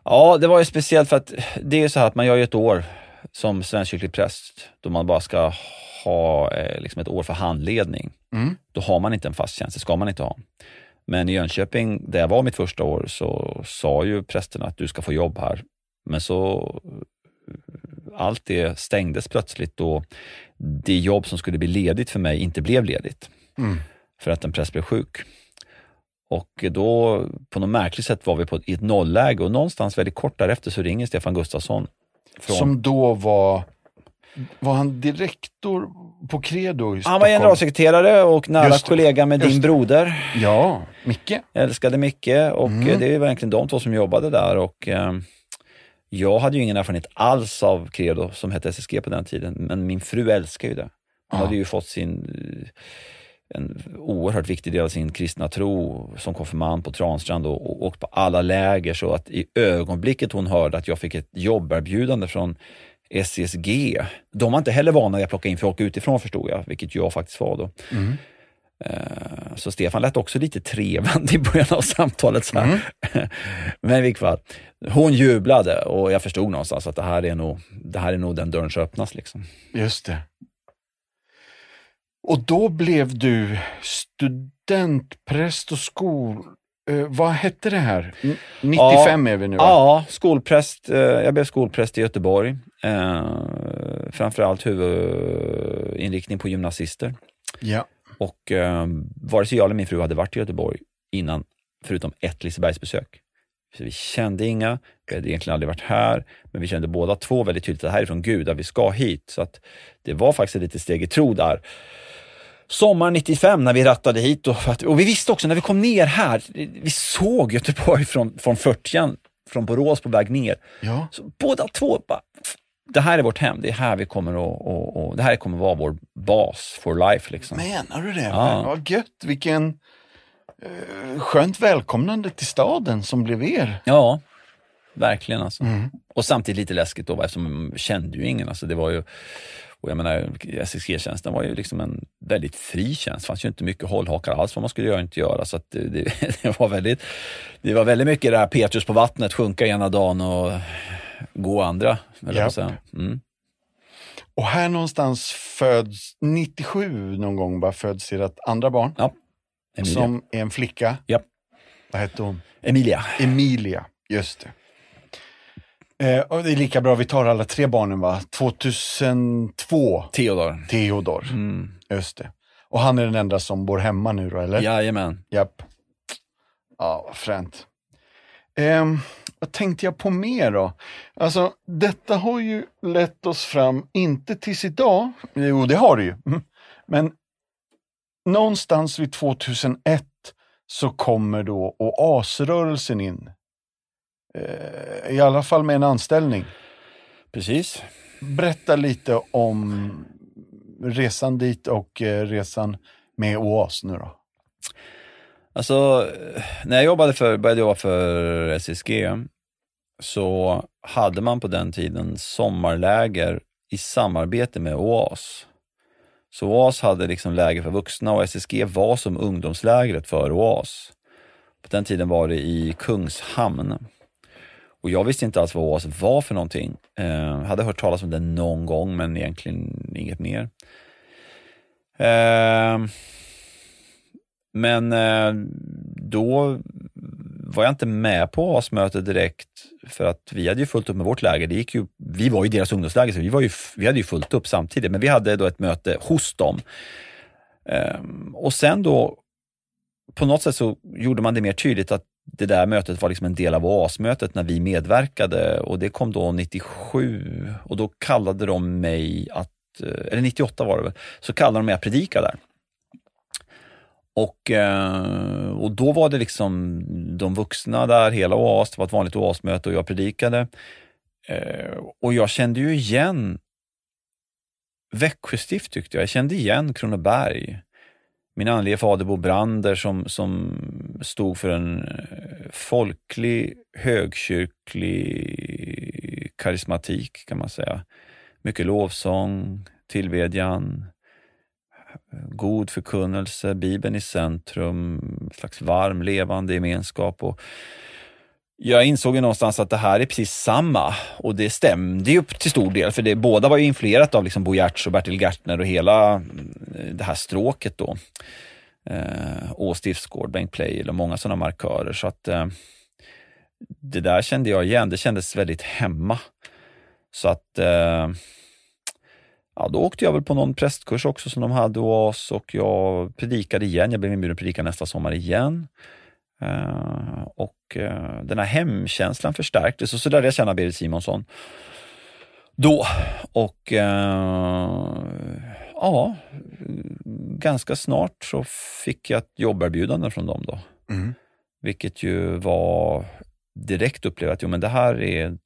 Ja, det var ju speciellt för att det är så här att man gör ju ett år som svenskkyrklig präst då man bara ska ha eh, liksom ett år för handledning. Mm. Då har man inte en fast tjänst, det ska man inte ha. Men i Jönköping, där jag var mitt första år, så sa ju prästerna att du ska få jobb här. Men så allt det stängdes plötsligt då det jobb som skulle bli ledigt för mig inte blev ledigt. Mm. För att en präst blev sjuk. Och då på något märkligt sätt var vi på, i ett nollläge och någonstans väldigt kort därefter så ringer Stefan Gustafsson. Från, Som då var, var han direktor på Credo i han var generalsekreterare och nära kollega med din broder. Ja, Micke. Jag älskade Micke och Mm. det är verkligen de två som jobbade där. Och, eh, jag hade ju ingen erfarenhet alls av Credo som hette SSG på den tiden, men min fru älskar ju det. Hon Ja. hade ju fått sin eh, en oerhört viktig del av sin kristna tro som konfirmand på Transtrand och, och åkt på alla läger så att i ögonblicket hon hörde att jag fick ett jobberbjudande från SCSG, de var inte heller vana vid att plocka in folk utifrån förstod jag, vilket jag faktiskt var då. Mm. Eh, Så Stefan lät också lite trevande i början av samtalet. Så här. Men i vilket fall, hon jublade och jag förstod någonstans att det här är nog, det här är nog den dörren som öppnas. Liksom. Just det. Och då blev du studentpräst och skol... Eh, vad hette det här? N- 95 är vi nu va? Ja, skolpräst. eh, Jag blev skolpräst i Göteborg. Eh, framförallt huvudinriktning på gymnasister. Ja. Och eh, vare sig jag eller min fru hade varit i Göteborg innan, förutom ett Lisebergsbesök. Så vi kände inga, vi hade egentligen aldrig varit här, men vi kände båda två väldigt tydligt att det här är från Gud, att vi ska hit. Så att det var faktiskt ett litet steg i tro där. Sommar 95 när vi rattade hit och, och vi visste också när vi kom ner här, vi såg Göteborg från, från 40 från Borås på väg ner. ja. Så båda två bara, det här är vårt hem, det är här vi kommer att, och, och, det här kommer vara vår bas for life. Liksom. Menar du det? Ja. Vad gött. Vilken eh, skönt välkomnande till staden som blev er. Ja, verkligen alltså. Mm. Och samtidigt lite läskigt då eftersom man kände ju ingen. Alltså det var ju, och jag menar, SSG-tjänsten var ju liksom en väldigt fri tjänst. Det fanns ju inte mycket hållhakar alls vad man skulle göra och inte göra. Så att det, det, det, var väldigt, det var väldigt mycket det här Petrus på vattnet, sjunka ena dagen och gå andra. Säga. Mm. Och här någonstans föds, 97 någon gång bara föds ert andra barn. Ja, Emilia. Som är en flicka. Japp. Vad hette hon? Emilia. Emilia, just det. Eh, och det är lika bra vi tar alla tre barnen va? 2002, Theodor. Theodor. Mm. Just det. Och han är den enda som bor hemma nu då, eller? Jajamän. Japp. Ja, vad fränt. Ehm, vad tänkte jag på mer då? Alltså, detta har ju lett oss fram, inte tills idag, jo det har det ju, Mm. men någonstans vid 2001 så kommer då oasrörelsen in. Eh, I alla fall med en anställning. Precis. Berätta lite om resan dit och eh, resan med OAS nu då. Alltså, när jag jobbade för, började jobba för SSG så hade man på den tiden sommarläger i samarbete med OAS. Så OAS hade liksom läger för vuxna och SSG var som ungdomslägret för OAS. På den tiden var det i Kungshamn. Och jag visste inte alls vad OAS var för någonting. Eh, hade hört talas om det någon gång men egentligen inget mer. Eh, men eh, då var jag inte med på OAS-mötet direkt för att vi hade ju fullt upp med vårt läger. Det gick ju, vi var ju deras ungdomsläger så vi, var ju, vi hade ju fullt upp samtidigt. Men vi hade då ett möte hos dem. Ehm, och sen då på något sätt så gjorde man det mer tydligt att det där mötet var liksom en del av OAS-mötet när vi medverkade och det kom då 97 och då kallade de mig att, eh, eller 98 var det väl, så kallade de mig att predika där. Och, eh, och då var det liksom de vuxna där, hela OAS, det var ett vanligt OAS-möte och jag predikade. Eh, och jag kände ju igen Växjö stift tyckte jag. Jag kände igen Kronoberg. Min andlige fader Bo Brander som, som stod för en eh, folklig, högkyrklig karismatik kan man säga. Mycket lovsång, tillbedjan, god förkunnelse, Bibeln i centrum, slags varm, levande gemenskap. Och jag insåg ju någonstans att det här är precis samma och det stämde ju till stor del för det, båda var ju influerat av liksom Bo Giertz och Bertil Gärtner och hela mm, det här stråket då. Eh, Å Stiftsgård, Bengt Pleijel och många sådana markörer. Så att eh, det där kände jag igen, det kändes väldigt hemma. Så att eh, ja, då åkte jag väl på någon prästkurs också som de hade oss och jag predikade igen. Jag blev inbjuden att predika nästa sommar igen. Uh, och uh, den här hemkänslan förstärktes och så lärde jag känna Berit Simonsson då. Och uh, ja, ganska snart så fick jag ett jobberbjudande från dem då. Mm. Vilket ju var direkt upplevt att jo, men det här är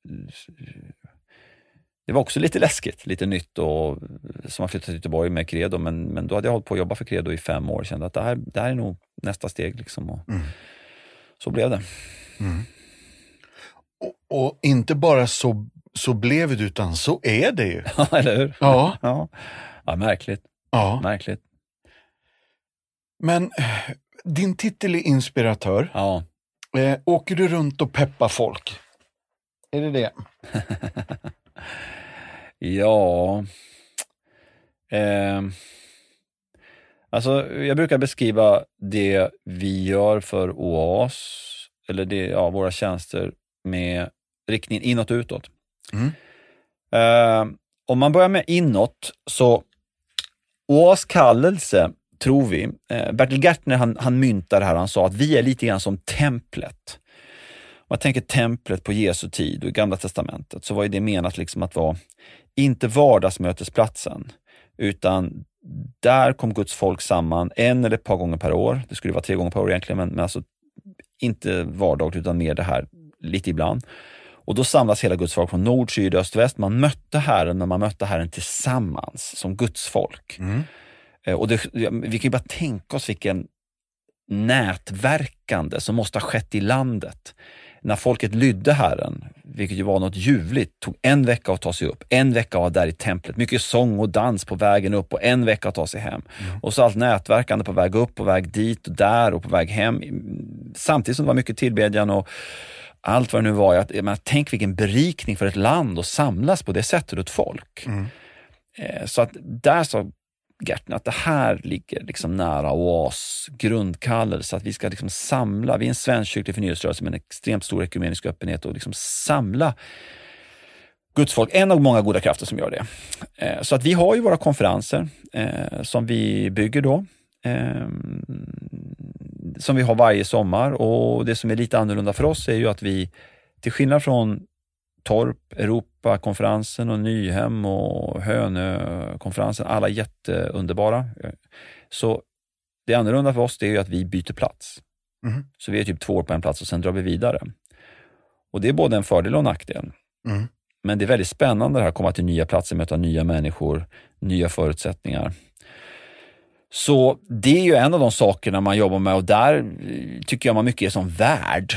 det var också lite läskigt, lite nytt och som har flyttat till Göteborg med Credo, men, men då hade jag hållit på att jobba för Credo i fem år och kände att det här, det här är nog nästa steg. Liksom och mm. Så blev det. Mm. Och, och, inte bara så, så blev det, utan så är det ju. Ja, eller hur? Ja. ja. ja märkligt. Ja. Märkligt. Men din titel är inspiratör. Ja. Eh, åker du runt och peppar folk? Är det det? Ja... Eh, alltså, jag brukar beskriva det vi gör för OAS, eller det, ja, våra tjänster, med riktningen inåt och utåt. Mm. Eh, om man börjar med inåt, så OAS kallelse, tror vi, eh, Bertil Gärtner han, han myntade det här, han sa att vi är lite grann som templet. Om man tänker templet på Jesu tid och i Gamla Testamentet så var det menat liksom att vara inte vardagsmötesplatsen, utan där kom Guds folk samman en eller ett par gånger per år. Det skulle vara tre gånger per år egentligen, men, men alltså inte vardagligt utan mer det här lite ibland. Och då samlas hela Guds folk från nord, syd, öst, väst. Man mötte Herren, men man mötte Herren tillsammans som Guds folk. Mm. Eh, och det, vi kan ju bara tänka oss vilken nätverkande som måste ha skett i landet när folket lydde Herren, vilket ju var något ljuvligt, tog en vecka att ta sig upp, en vecka att vara där i templet, mycket sång och dans på vägen upp och en vecka att ta sig hem. Mm. Och så allt nätverkande på väg upp, på väg dit och där och på väg hem. Samtidigt som det var mycket tillbedjan och allt vad det nu var. Jag, jag menar, tänk vilken berikning för ett land att samlas på det sättet, ett folk. Mm. Eh, så att där så Gertner, att det här ligger liksom nära OAS grundkallelse, att vi ska liksom samla, vi är en svensk kyrklig förnyelserörelse med en extremt stor ekumenisk öppenhet och liksom samla Guds folk, en av många goda krafter som gör det. Eh, så att vi har ju våra konferenser eh, som vi bygger då, eh, som vi har varje sommar och det som är lite annorlunda för oss är ju att vi, till skillnad från Torp, Europa Europakonferensen och Nyhem och Hönökonferensen, alla jätteunderbara. Så det annorlunda för oss det är att vi byter plats. Mm. Så vi är typ två år på en plats och sen drar vi vidare. Och Det är både en fördel och en nackdel. Mm. Men det är väldigt spännande det här att komma till nya platser, möta nya människor, nya förutsättningar. Så det är ju en av de sakerna man jobbar med och där tycker jag man mycket är som värd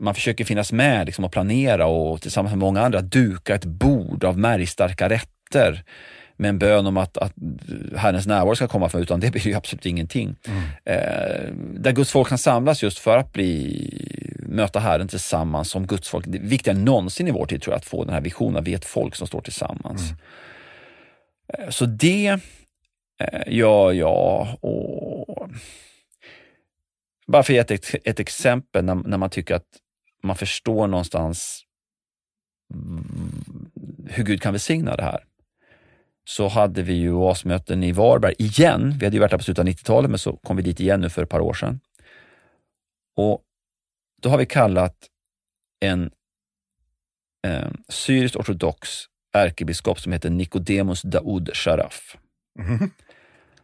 man försöker finnas med liksom, och planera och tillsammans med många andra duka ett bord av märgstarka rätter med en bön om att, att Herrens närvaro ska komma för utan det blir ju absolut ingenting. Mm. Eh, där Guds folk kan samlas just för att bli, möta Herren tillsammans som Guds folk. Det är viktigare än någonsin i vår tid tror jag att få den här visionen att vi är ett folk som står tillsammans. Mm. Eh, så det eh, gör jag och bara för att ge ett, ett exempel när, när man tycker att man förstår någonstans hur Gud kan välsigna det här. Så hade vi ju OAS-möten i Varberg igen. Vi hade ju varit där på slutet av 90-talet, men så kom vi dit igen nu för ett par år sedan. Och Då har vi kallat en eh, syrisk ortodox ärkebiskop som heter Nicodemus Daoud Sharaf. Mm.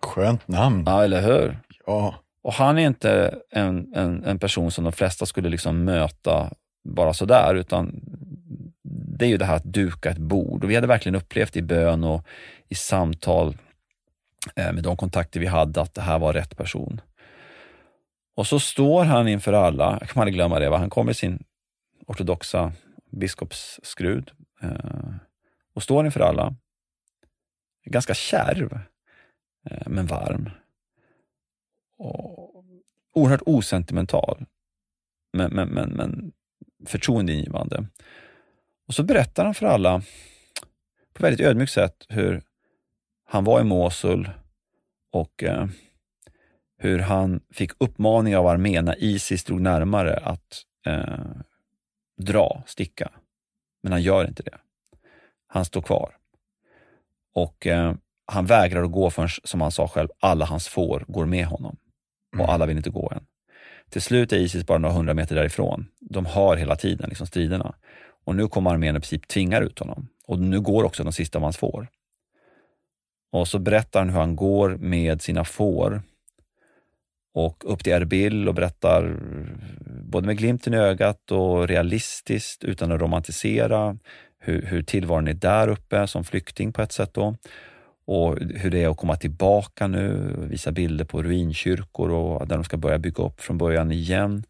Skönt namn. Ja, eller hur? Ja. Och han är inte en, en, en person som de flesta skulle liksom möta bara sådär, utan det är ju det här att duka ett bord. Och vi hade verkligen upplevt i bön och i samtal eh, med de kontakter vi hade att det här var rätt person. Och så står han inför alla, jag kan aldrig glömma det, va? han kommer i sin ortodoxa biskopsskrud eh, och står inför alla. Ganska kärv, eh, men varm. Och oerhört osentimental, men, men, men, men förtroendeingivande. Och så berättar han för alla på väldigt ödmjukt sätt hur han var i Mosul och eh, hur han fick uppmaning av armén när Isis drog närmare att eh, dra, sticka. Men han gör inte det. Han står kvar. Och eh, han vägrar att gå förrän, som han sa själv, alla hans får går med honom. Och alla vill inte gå än. Till slut är Isis bara några hundra meter därifrån. De har hela tiden liksom striderna. Och nu kommer armén i princip tvingar ut honom. Och nu går också de sista hans får. Och så berättar han hur han går med sina får och upp till Erbil och berättar både med glimten i ögat och realistiskt utan att romantisera hur, hur tillvaron är där uppe som flykting på ett sätt då och hur det är att komma tillbaka nu, visa bilder på ruinkyrkor och där de ska börja bygga upp från början igen.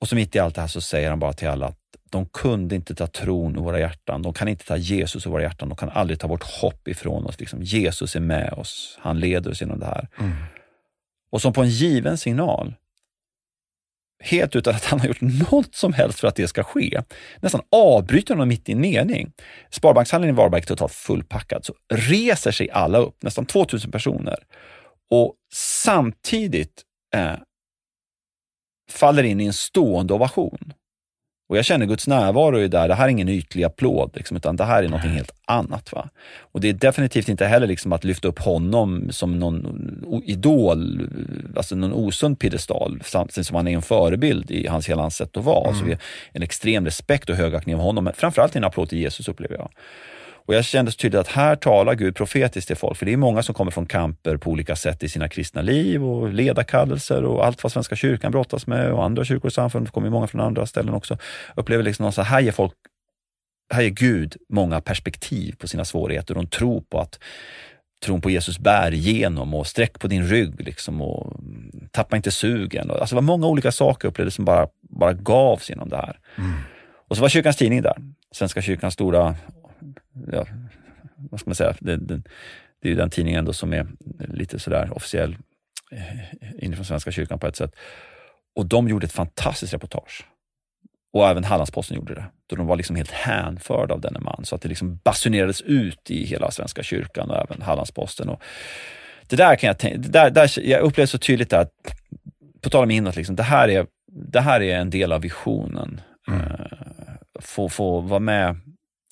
Och så mitt i allt det här så säger han bara till alla att de kunde inte ta tron ur våra hjärtan. De kan inte ta Jesus ur våra hjärtan. De kan aldrig ta vårt hopp ifrån oss. Liksom, Jesus är med oss. Han leder oss genom det här. Mm. Och som på en given signal, helt utan att han har gjort något som helst för att det ska ske, nästan avbryter honom mitt i en mening. Sparbankshallen i Varberg är totalt fullpackad, så reser sig alla upp, nästan 2000 personer, och samtidigt eh, faller in i en stående ovation. Och jag känner Guds närvaro är där. Det här är ingen ytlig applåd, liksom, utan det här är något helt annat. Va? Och det är definitivt inte heller liksom att lyfta upp honom som någon idol, alltså någon osund piedestal, samtidigt som han är en förebild i hans hela hans sätt att vara. Mm. Så vi har en extrem respekt och högaktning av honom, men framförallt en applåd till Jesus upplever jag. Och jag kände så tydligt att här talar Gud profetiskt till folk, för det är många som kommer från kamper på olika sätt i sina kristna liv och ledarkallelser och allt vad Svenska kyrkan brottas med och andra kyrkor och samfund, det kommer många från andra ställen också, upplever liksom så här, ger folk, här ger Gud många perspektiv på sina svårigheter de tror på att tron på Jesus bär igenom och sträck på din rygg liksom och tappa inte sugen. Alltså det var många olika saker upplevde som bara, bara gavs genom det här. Mm. Och så var kyrkans tidning där, Svenska kyrkans stora ja, vad ska man säga, det, det, det är ju den tidningen ändå som är lite sådär officiell eh, inifrån Svenska kyrkan på ett sätt. Och de gjorde ett fantastiskt reportage. Och även Hallandsposten gjorde det. Då de var liksom helt hänförda av denne man. Så att det liksom basunerades ut i hela Svenska kyrkan och även Hallandsposten. Och det där kan jag tänka, där, där, jag upplevde så tydligt att, på tal om inåt, liksom, det, här är, det här är en del av visionen. Mm. Uh, få, få vara med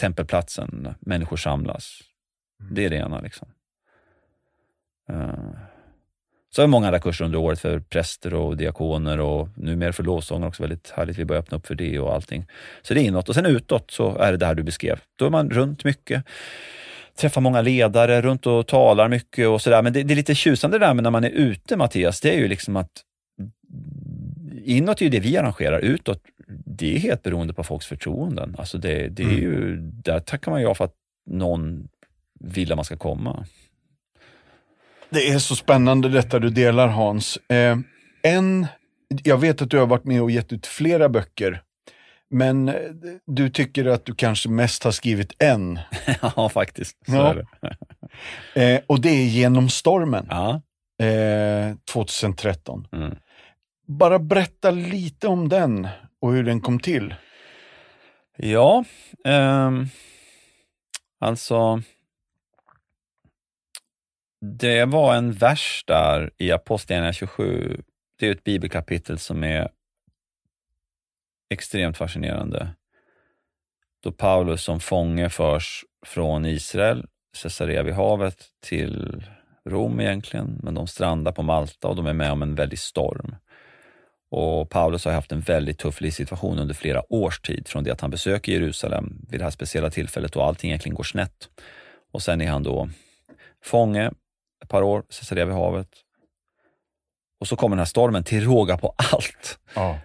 tempelplatsen, människor samlas. Mm. Det är det ena. Liksom. Uh, så har vi många andra kurser under året för präster och diakoner och numera för lovsångare också. Väldigt härligt. Vi börjar öppna upp för det och allting. Så det är inåt. Och sen utåt så är det det här du beskrev. Då är man runt mycket träffar många ledare, runt och talar mycket och sådär. Men det, det, är lite tjusande det där med när man är ute Mattias, det är ju liksom att inåt är ju det vi arrangerar, utåt det är helt beroende på folks förtroenden. Alltså det, det är mm. ju, där tackar man ja för att någon vill att man ska komma. Det är så spännande detta du delar Hans. Eh, en, jag vet att du har varit med och gett ut flera böcker. Men eh, du tycker att du kanske mest har skrivit en. ja, faktiskt. Ja. Det. eh, och det är Genom stormen. Ja. Eh, 2013. Mm. Bara berätta lite om den och hur den kom till. Ja, eh, alltså det var en vers där i Apostlagärningarna 27. Det är ett bibelkapitel som är extremt fascinerande. Då Paulus som fånge förs från Israel, Caesarea vid havet, till Rom egentligen, men de strandar på Malta och de är med om en väldig storm. Och Paulus har haft en väldigt tuff livssituation under flera års tid, från det att han besöker Jerusalem vid det här speciella tillfället då allting egentligen går snett. Och sen är han då fånge ett par år, Caesarea vid havet. Och så kommer den här stormen till råga på allt. Ja.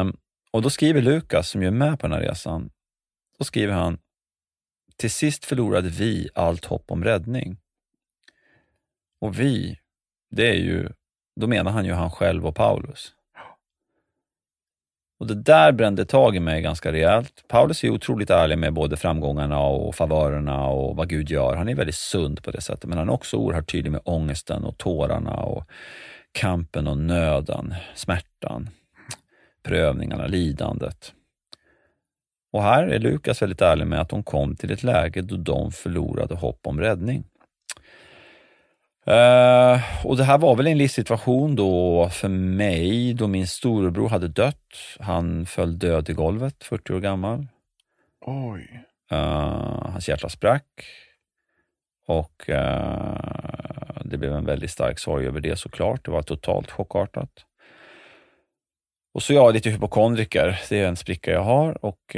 Um, och då skriver Lukas, som ju är med på den här resan, då skriver han, till sist förlorade vi allt hopp om räddning. Och vi, det är ju, då menar han ju han själv och Paulus. Och det där brände tag i mig ganska rejält. Paulus är otroligt ärlig med både framgångarna och favörerna och vad Gud gör. Han är väldigt sund på det sättet, men han är också oerhört tydlig med ångesten och tårarna och kampen och nöden, smärtan, prövningarna, lidandet. Och här är Lukas väldigt ärlig med att de kom till ett läge då de förlorade hopp om räddning. Uh, och det här var väl en livssituation då för mig då min storebror hade dött. Han föll död i golvet, 40 år gammal. Oj. Uh, hans hjärta sprack. Och uh, det blev en väldigt stark sorg över det såklart. Det var totalt chockartat. Och så jag är lite hypokondriker, det är en spricka jag har och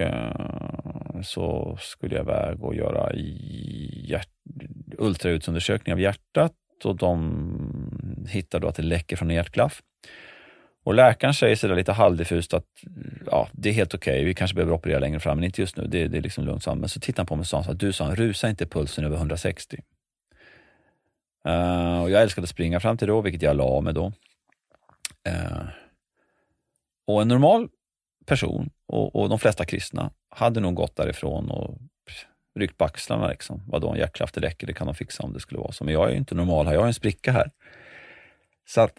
så skulle jag iväg och göra hjärt ultraljudsundersökning av hjärtat och de hittar då att det läcker från hjärtklaff. Och läkaren säger sådär lite halvdiffust att ja, det är helt okej, okay. vi kanske behöver operera längre fram, men inte just nu, det, det är liksom lugnt. Så. Men så tittar han på mig och sa att du sa, rusa inte pulsen över 160. Uh, eh, och jag älskade att springa fram till då, vilket jag la av med då. Uh, och en normal person, och, och de flesta kristna, hade nog gått därifrån och ryckt på axlarna. Liksom. Vadå, en hjärtklaff, räcker, det kan de fixa om det skulle vara så. Men jag är ju inte normal här, jag har en spricka här. Så att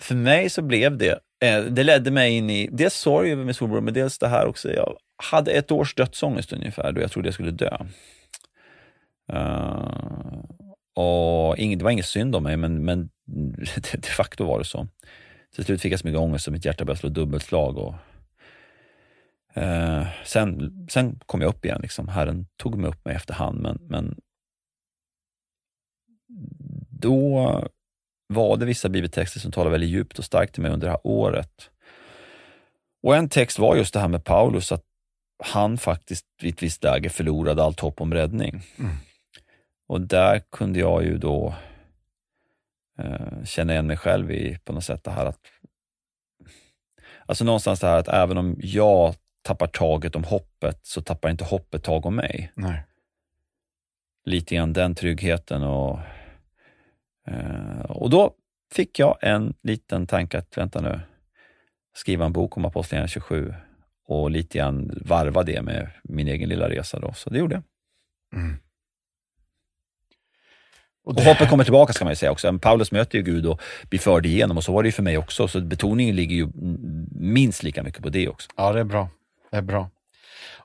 för mig så blev det, eh, det ledde mig in i dels sorg över min storbror, men dels det här också. Jag hade ett års dödsångest ungefär, då jag trodde jag skulle dö. Uh, och ing, det var inget synd om mig, men, men de facto var det så. Till slut fick jag så mycket ångest att mitt hjärta började slå dubbelslag och Eh, sen, sen kom jag upp igen. Liksom. Herren tog mig upp mig efterhand, men, men då var det vissa bibeltexter som talade väldigt djupt och starkt till mig under det här året. Och en text var just det här med Paulus, att han faktiskt vid ett visst läge förlorade allt hopp om räddning. Mm. Och där kunde jag ju då eh, känna igen mig själv i på något sätt det här att Alltså någonstans det här att även om jag tappar taget om hoppet så tappar inte hoppet tag om mig. Nej. Lite grann den tryggheten och, eh, och då fick jag en liten tanke att, vänta nu, skriva en bok om Apostlagärningarna 27 och lite grann varva det med min egen lilla resa. Då. Så det gjorde jag. Mm. Och, och hoppet kommer tillbaka ska man ju säga också. Paulus möter ju Gud och blir förd igenom och så var det ju för mig också. Så betoningen ligger ju minst lika mycket på det också. Ja, det är bra. Är bra.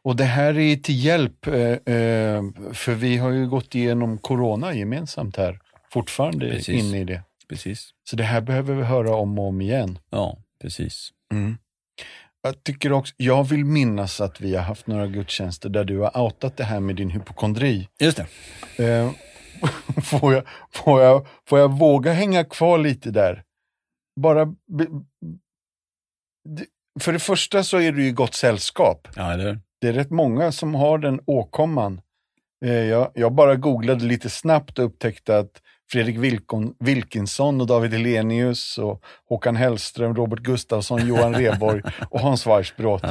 Och det här är till hjälp, eh, eh, för vi har ju gått igenom corona gemensamt här, fortfarande precis. inne i det. Precis. Så det här behöver vi höra om och om igen. Ja, precis. Mm. Jag tycker också, jag vill minnas att vi har haft några gudstjänster där du har outat det här med din hypokondri. Just det. Eh, får, jag, får, jag, får jag våga hänga kvar lite där? Bara be, för det första så är du i gott sällskap. Ja, eller? Det är rätt många som har den åkomman. Eh, jag, jag bara googlade lite snabbt och upptäckte att Fredrik Wilkon, Wilkinsson och David Helenius och Håkan Hellström, Robert Gustafsson, Johan Reborg och Hans Weissbrot.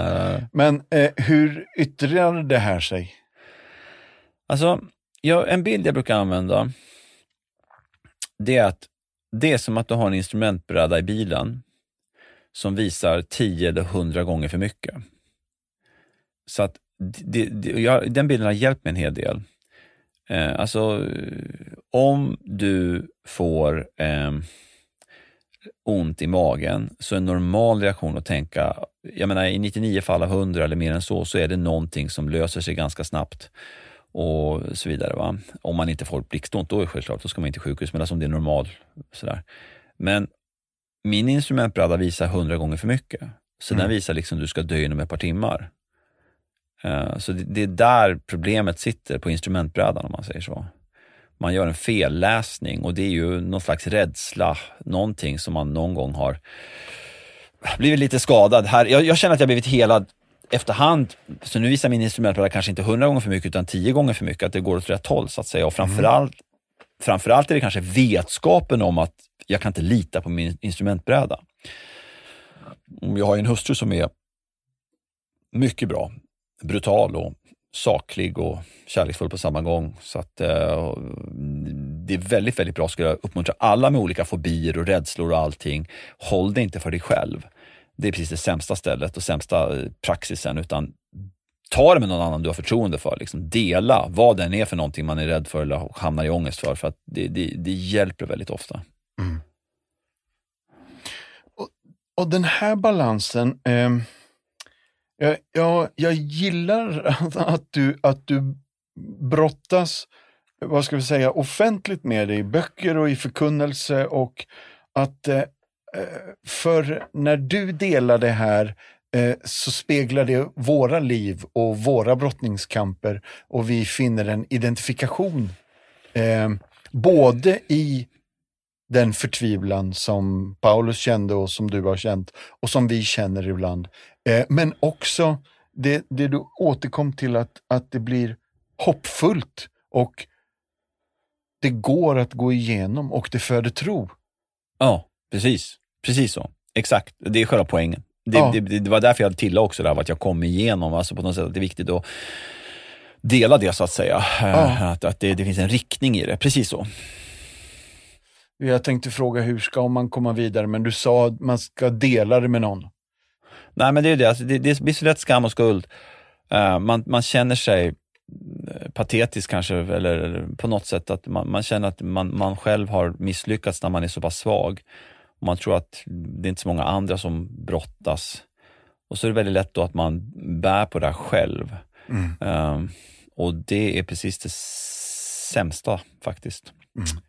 Men eh, hur yttrar det här sig? Alltså, ja, en bild jag brukar använda, det är att det är som att du har en instrumentbräda i bilen som visar 10 eller 100 gånger för mycket. Så att det, det, jag, den bilden har hjälpt mig en hel del. Eh, alltså, om du får eh, ont i magen, så en normal reaktion att tänka, jag menar i 99 fall av 100 eller mer än så, så är det någonting som löser sig ganska snabbt och så vidare. Va? Om man inte får blixtont, då är det självklart, då ska man inte till sjukhus, men alltså om det är normal. Sådär. Men min instrumentbräda visar hundra gånger för mycket. Så mm. den visar liksom du ska dö inom ett par timmar. Uh, så det, det, är där problemet sitter på instrumentbrädan om man säger så. Man gör en felläsning och det är ju någon slags rädsla, någonting som man någon gång har blivit lite skadad här. Jag, jag känner att jag blivit helad efterhand. Så nu visar min instrumentbräda kanske inte hundra gånger för mycket utan tio gånger för mycket, att det går åt rätt håll så att säga. Och framförallt, mm framförallt är det kanske vetskapen om att jag kan inte lita på min instrumentbräda. Mm, jag har en hustru som är mycket bra, brutal och saklig och kärleksfull på samma gång. Så att eh, mm, det är väldigt, väldigt bra, skulle jag uppmuntra alla med olika fobier och rädslor och allting. Håll det inte för dig själv. Det är precis det sämsta stället och sämsta eh, praxisen, utan ta det med någon annan du har förtroende för. Liksom dela vad den är för någonting man är rädd för eller hamnar i ångest för, för att det, det, det hjälper väldigt ofta. Mm. Och, och, den här balansen, eh jag, jag, jag gillar att du, att du brottas, vad ska vi säga, offentligt med det i böcker och i förkunnelse och att eh, eh för när du delar det här Eh, så speglar det våra liv och våra brottningskamper och vi finner en identifikation eh, både i den förtvivlan som Paulus kände och som du har känt och som vi känner ibland. Eh, men också det, det du återkom till att, att det blir hoppfullt och det går att gå igenom och det föder tro. Ja, precis. Precis så. Exakt. Det är själva poängen. Det, ja. det, det var därför jag tillade också där, att jag kom igenom. Alltså på något sätt att det är viktigt att dela det så att säga. Ja. Att, att det, det finns en riktning i det. Precis så. Jag tänkte fråga hur ska man komma vidare, men du sa att man ska dela det med någon. Nej, men det är det. Alltså, det, det blir så lätt skam och skuld. Uh, man, man känner sig eh, patetisk kanske, eller, eller, på något sätt att man, man känner att man, man själv har misslyckats när man är så pass svag. Man tror att det är inte så många andra som brottas. Och så är det väldigt lätt då att man bär på det här själv. Mm. Uh, och det är precis det sämsta faktiskt. Mm.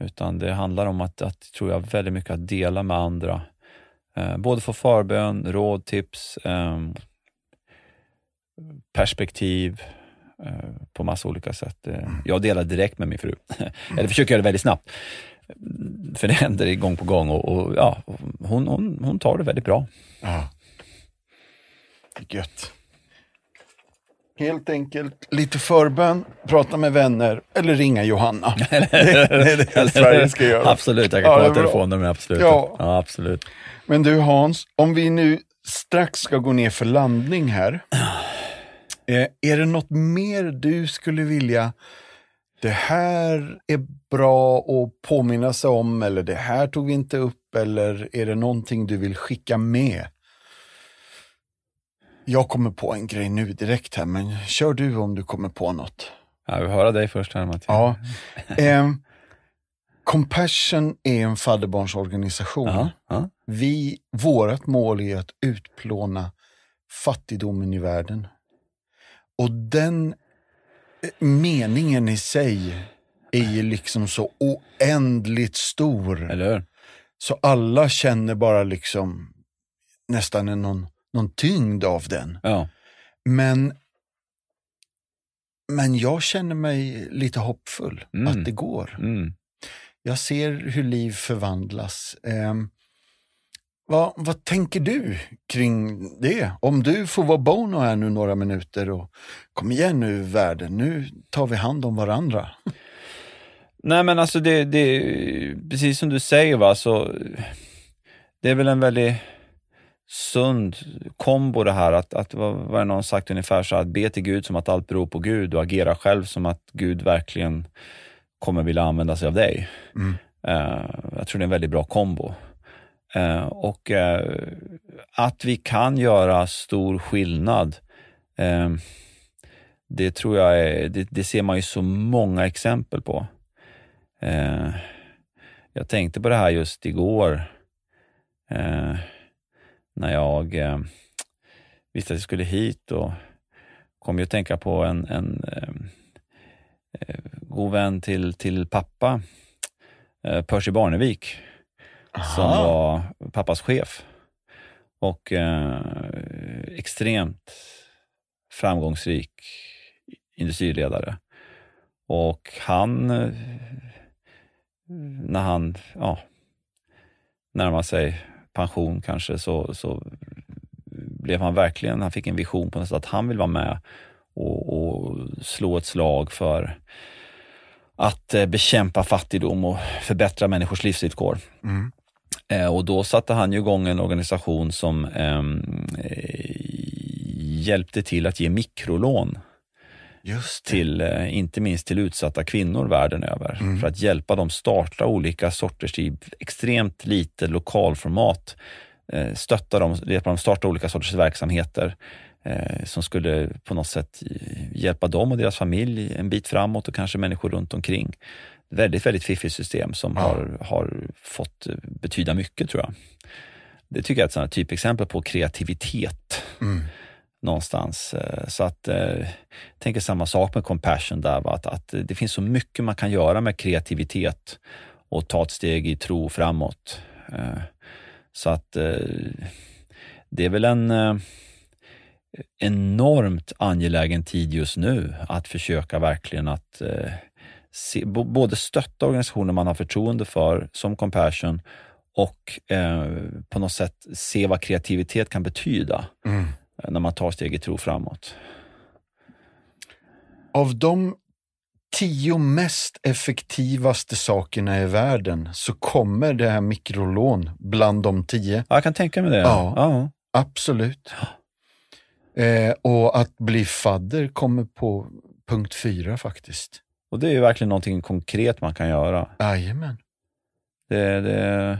Utan det handlar om att, att, tror jag, väldigt mycket att dela med andra. Eh, både få förbön, råd, tips, eh, perspektiv eh, på massa olika sätt. Mm. Jag delar direkt med min fru, eller försöker göra det väldigt snabbt. För det händer gång på gång och, och ja, hon, hon, hon tar det väldigt bra. Ja. Gött. Helt enkelt lite förbön, prata med vänner eller ringa Johanna. det, är det Sverige ska göra. Absolut, jag kan kolla ja, telefonnummer. Absolut. Ja. ja. absolut. Men du Hans, om vi nu strax ska gå ner för landning här. Eh, är det något mer du skulle vilja, det här är bra att påminna sig om eller det här tog vi inte upp eller är det någonting du vill skicka med? Jag kommer på en grej nu direkt här, men kör du om du kommer på något. Jag vill höra dig först här Mattias. Ja. Eh, Compassion är en fadderbarnsorganisation. Aha, aha. Vi, vårt mål är att utplåna fattigdomen i världen. Och den meningen i sig är ju liksom så oändligt stor. Eller Så alla känner bara liksom nästan en någon någon tyngd av den. Ja. Men, men jag känner mig lite hoppfull mm. att det går. Mm. Jag ser hur liv förvandlas. Eh, vad, vad tänker du kring det? Om du får vara Bono här nu några minuter och kom igen nu världen, nu tar vi hand om varandra. Nej men alltså det, det precis som du säger va, så det är väl en väldigt sund kombo det här att, att vad var det någon sagt ungefär så att be till Gud som att allt beror på Gud och agera själv som att Gud verkligen kommer vilja använda sig av dig. Mm. Uh, jag tror det är en väldigt bra kombo. Eh, och eh, att vi kan göra stor skillnad, ehm, det tror jag är, det, det, ser man ju så många exempel på. Eh, jag tänkte på det här just igår när jag eh, visste att jag skulle hit och kom ju att tänka på en, en ehm, eh, god vän till, till pappa, eh, Percy Barnevik, som var pappas chef och eh, extremt framgångsrik industriledare. Och han, eh, när han ja, närmar sig pension kanske så, så blev han verkligen, han fick en vision på något sätt att han vill vara med och, och slå ett slag för att eh, bekämpa fattigdom och förbättra människors livsvillkor. Mm. Eh, och då satte han ju igång en organisation som ehm, eh, hjälpte till att ge mikrolån till, eh, inte minst till utsatta kvinnor världen över. Mm. För att hjälpa dem starta olika sorters, i extremt lite lokalformat, eh, stötta dem, hjälpa dem starta olika sorters verksamheter eh, som skulle på något sätt hjälpa dem och deras familj en bit framåt och kanske människor runt omkring. Väldigt, väldigt fiffigt system som Ja. har, har fått eh, betyda mycket tror jag. Det tycker jag är ett sådant typexempel på kreativitet Mm. någonstans. Eh, Så att, eh, jag tänker samma sak med compassion där, va? Att, att det finns så mycket man kan göra med kreativitet och ta ett steg i tro framåt. Så att det är väl en enormt angelägen tid just nu att försöka verkligen att eh, se, både stötta organisationer man har förtroende för, som Compassion, och eh, på något sätt se vad kreativitet kan betyda Mm. när man tar steg i tro framåt. Av de tio mest effektivaste sakerna i världen så kommer det här mikrolån bland de tio. Ja, jag kan tänka mig det. Ja. Ja. Absolut. Eh, och att bli fadder kommer på punkt fyra faktiskt. Och det är ju verkligen någonting konkret man kan göra. Jajamän. Det, det,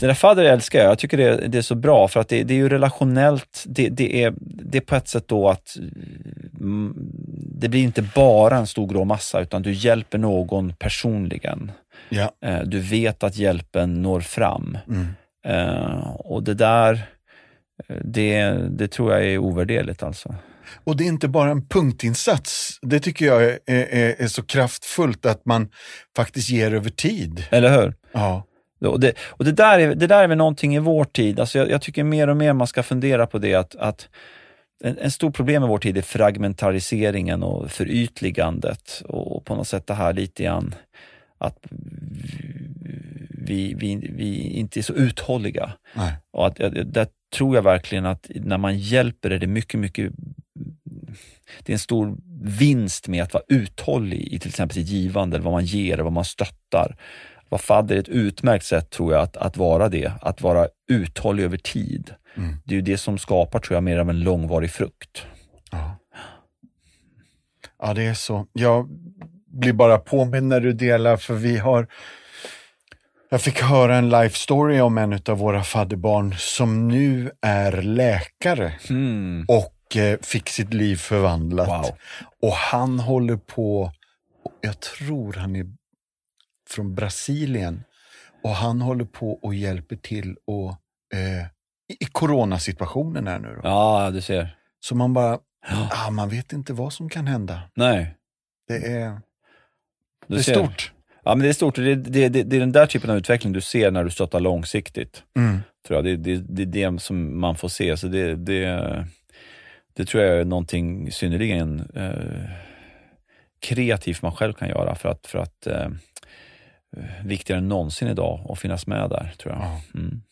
det där fadder älskar jag. Jag tycker det, det är så bra för att det, det är ju relationellt. Det, det, är, det är på ett sätt då att mm, det blir inte bara en stor grå massa utan du hjälper någon personligen. Ja. Eh, Du vet att hjälpen når fram. Mm. Eh, Och det där, det, det tror jag är ovärderligt alltså. Och det är inte bara en punktinsats. Det tycker jag är, är, är så kraftfullt att man faktiskt ger över tid. Eller hur? Ja. Och det, och det, där är, det där är väl någonting i vår tid, alltså jag, jag tycker mer och mer man ska fundera på det att, att en, en stor problem i vår tid är fragmentariseringen och förytligandet och på något sätt det här lite grann att vi, vi, vi inte är så uthålliga. Nej. Och att, där tror jag verkligen att när man hjälper är det mycket, mycket det är en stor vinst med att vara uthållig i till exempel sitt givande, eller vad man ger, eller vad man stöttar. Vad fadder är ett utmärkt sätt tror jag att, att vara det, att vara uthållig över tid. Mm. Det är ju det som skapar tror jag mer av en långvarig frukt. Ja. ja, det är så. Jag blir bara påmind när du delar, för vi har jag fick höra en life story om en av våra fadderbarn som nu är läkare Mm. och eh, fick sitt liv förvandlat. Wow. Och han håller på, jag tror han är från Brasilien, och han håller på och hjälper till och, eh, i coronasituationen här nu. Då. Ja, du ser. Så man bara, ah, man vet inte vad som kan hända. Nej, Det är, du det är ser. stort. Ja, men det är stort. Det, det, det, det är den där typen av utveckling du ser när du stöttar långsiktigt. Mm. tror jag. Det, det, det är det som man får se. Så det, det, det tror jag är någonting synnerligen eh, kreativt man själv kan göra för att, för att eh, viktigare än någonsin idag att finnas med där, tror jag. Ja. Mm.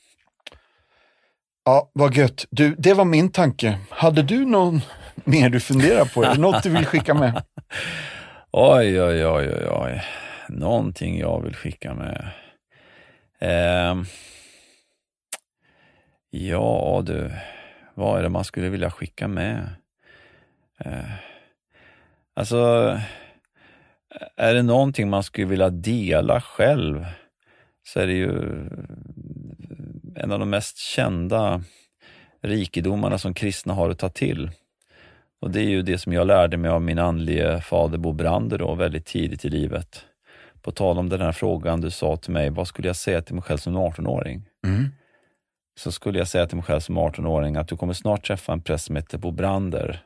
Ja, vad gött. Du, det var min tanke. Hade du någon mer du funderar på? Det något du vill skicka med? Oj, oj, oj, oj, oj. Någonting jag vill skicka med. Eh, ja du, vad är det man skulle vilja skicka med? Eh. Alltså, är det någonting man skulle vilja dela själv så är det ju eh, en av de mest kända rikedomarna som kristna har att ta till. Och det är ju det som jag lärde mig av min andlige fader Bo Brander då, väldigt tidigt i livet. På tal om den här frågan du sa till mig, vad skulle jag säga till mig själv som 18-åring? Mm. Så skulle jag säga till mig själv som 18-åring att du kommer snart träffa en präst som heter Bo Brander.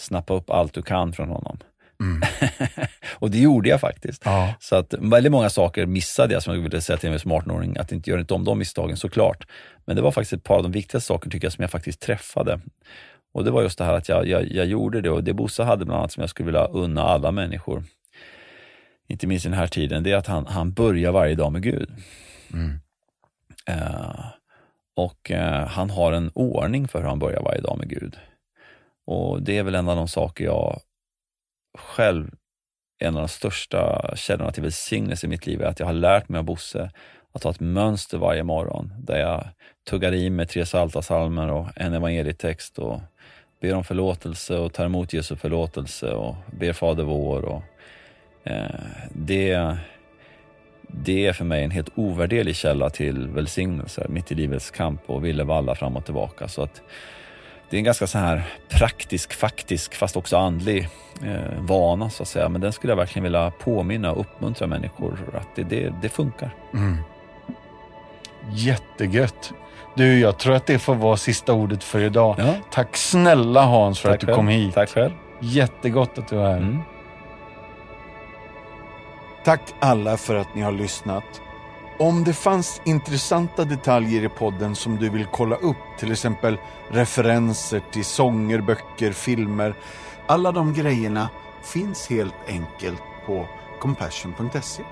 Snappa upp allt du kan från honom. Mm. och det gjorde jag faktiskt. Ja. Så att väldigt många saker missade jag som jag ville säga till mig som 18-åring, att inte göra inte om de misstagen såklart. Men det var faktiskt ett par av de viktigaste saker tycker jag som jag faktiskt träffade. Och det var just det här att jag, jag, jag gjorde det och det Bosse hade bland annat som jag skulle vilja unna alla människor, inte minst i den här tiden, det är att han, han börjar varje dag med Gud. Mm. Eh, Och eh, han har en ordning för hur han börjar varje dag med Gud. Och det är väl en av de saker jag själv, en av de största källorna till välsignelse i mitt liv är att jag har lärt mig av Bosse att ha ett mönster varje morgon där jag tuggar i mig tre salta salmer och en evangelietext och ber om förlåtelse och tar emot Jesu förlåtelse och ber Fader vår. Och, det, det är för mig en helt ovärderlig källa till välsignelse mitt i livets kamp och ville valla fram och tillbaka. Så att det är en ganska så här praktisk, faktisk, fast också andlig eh, vana så att säga. Men den skulle jag verkligen vilja påminna och uppmuntra människor att det, det, det funkar. Mm. Jättegött. Du, jag tror att det får vara sista ordet för idag. Ja. Tack snälla Hans för Tack att du själv. kom hit. Tack själv. Jättegott att du är här. Mm. Tack alla för att ni har lyssnat. Om det fanns intressanta detaljer i podden som du vill kolla upp, till exempel referenser till sånger, böcker, filmer. Alla de grejerna finns helt enkelt på compassion.se.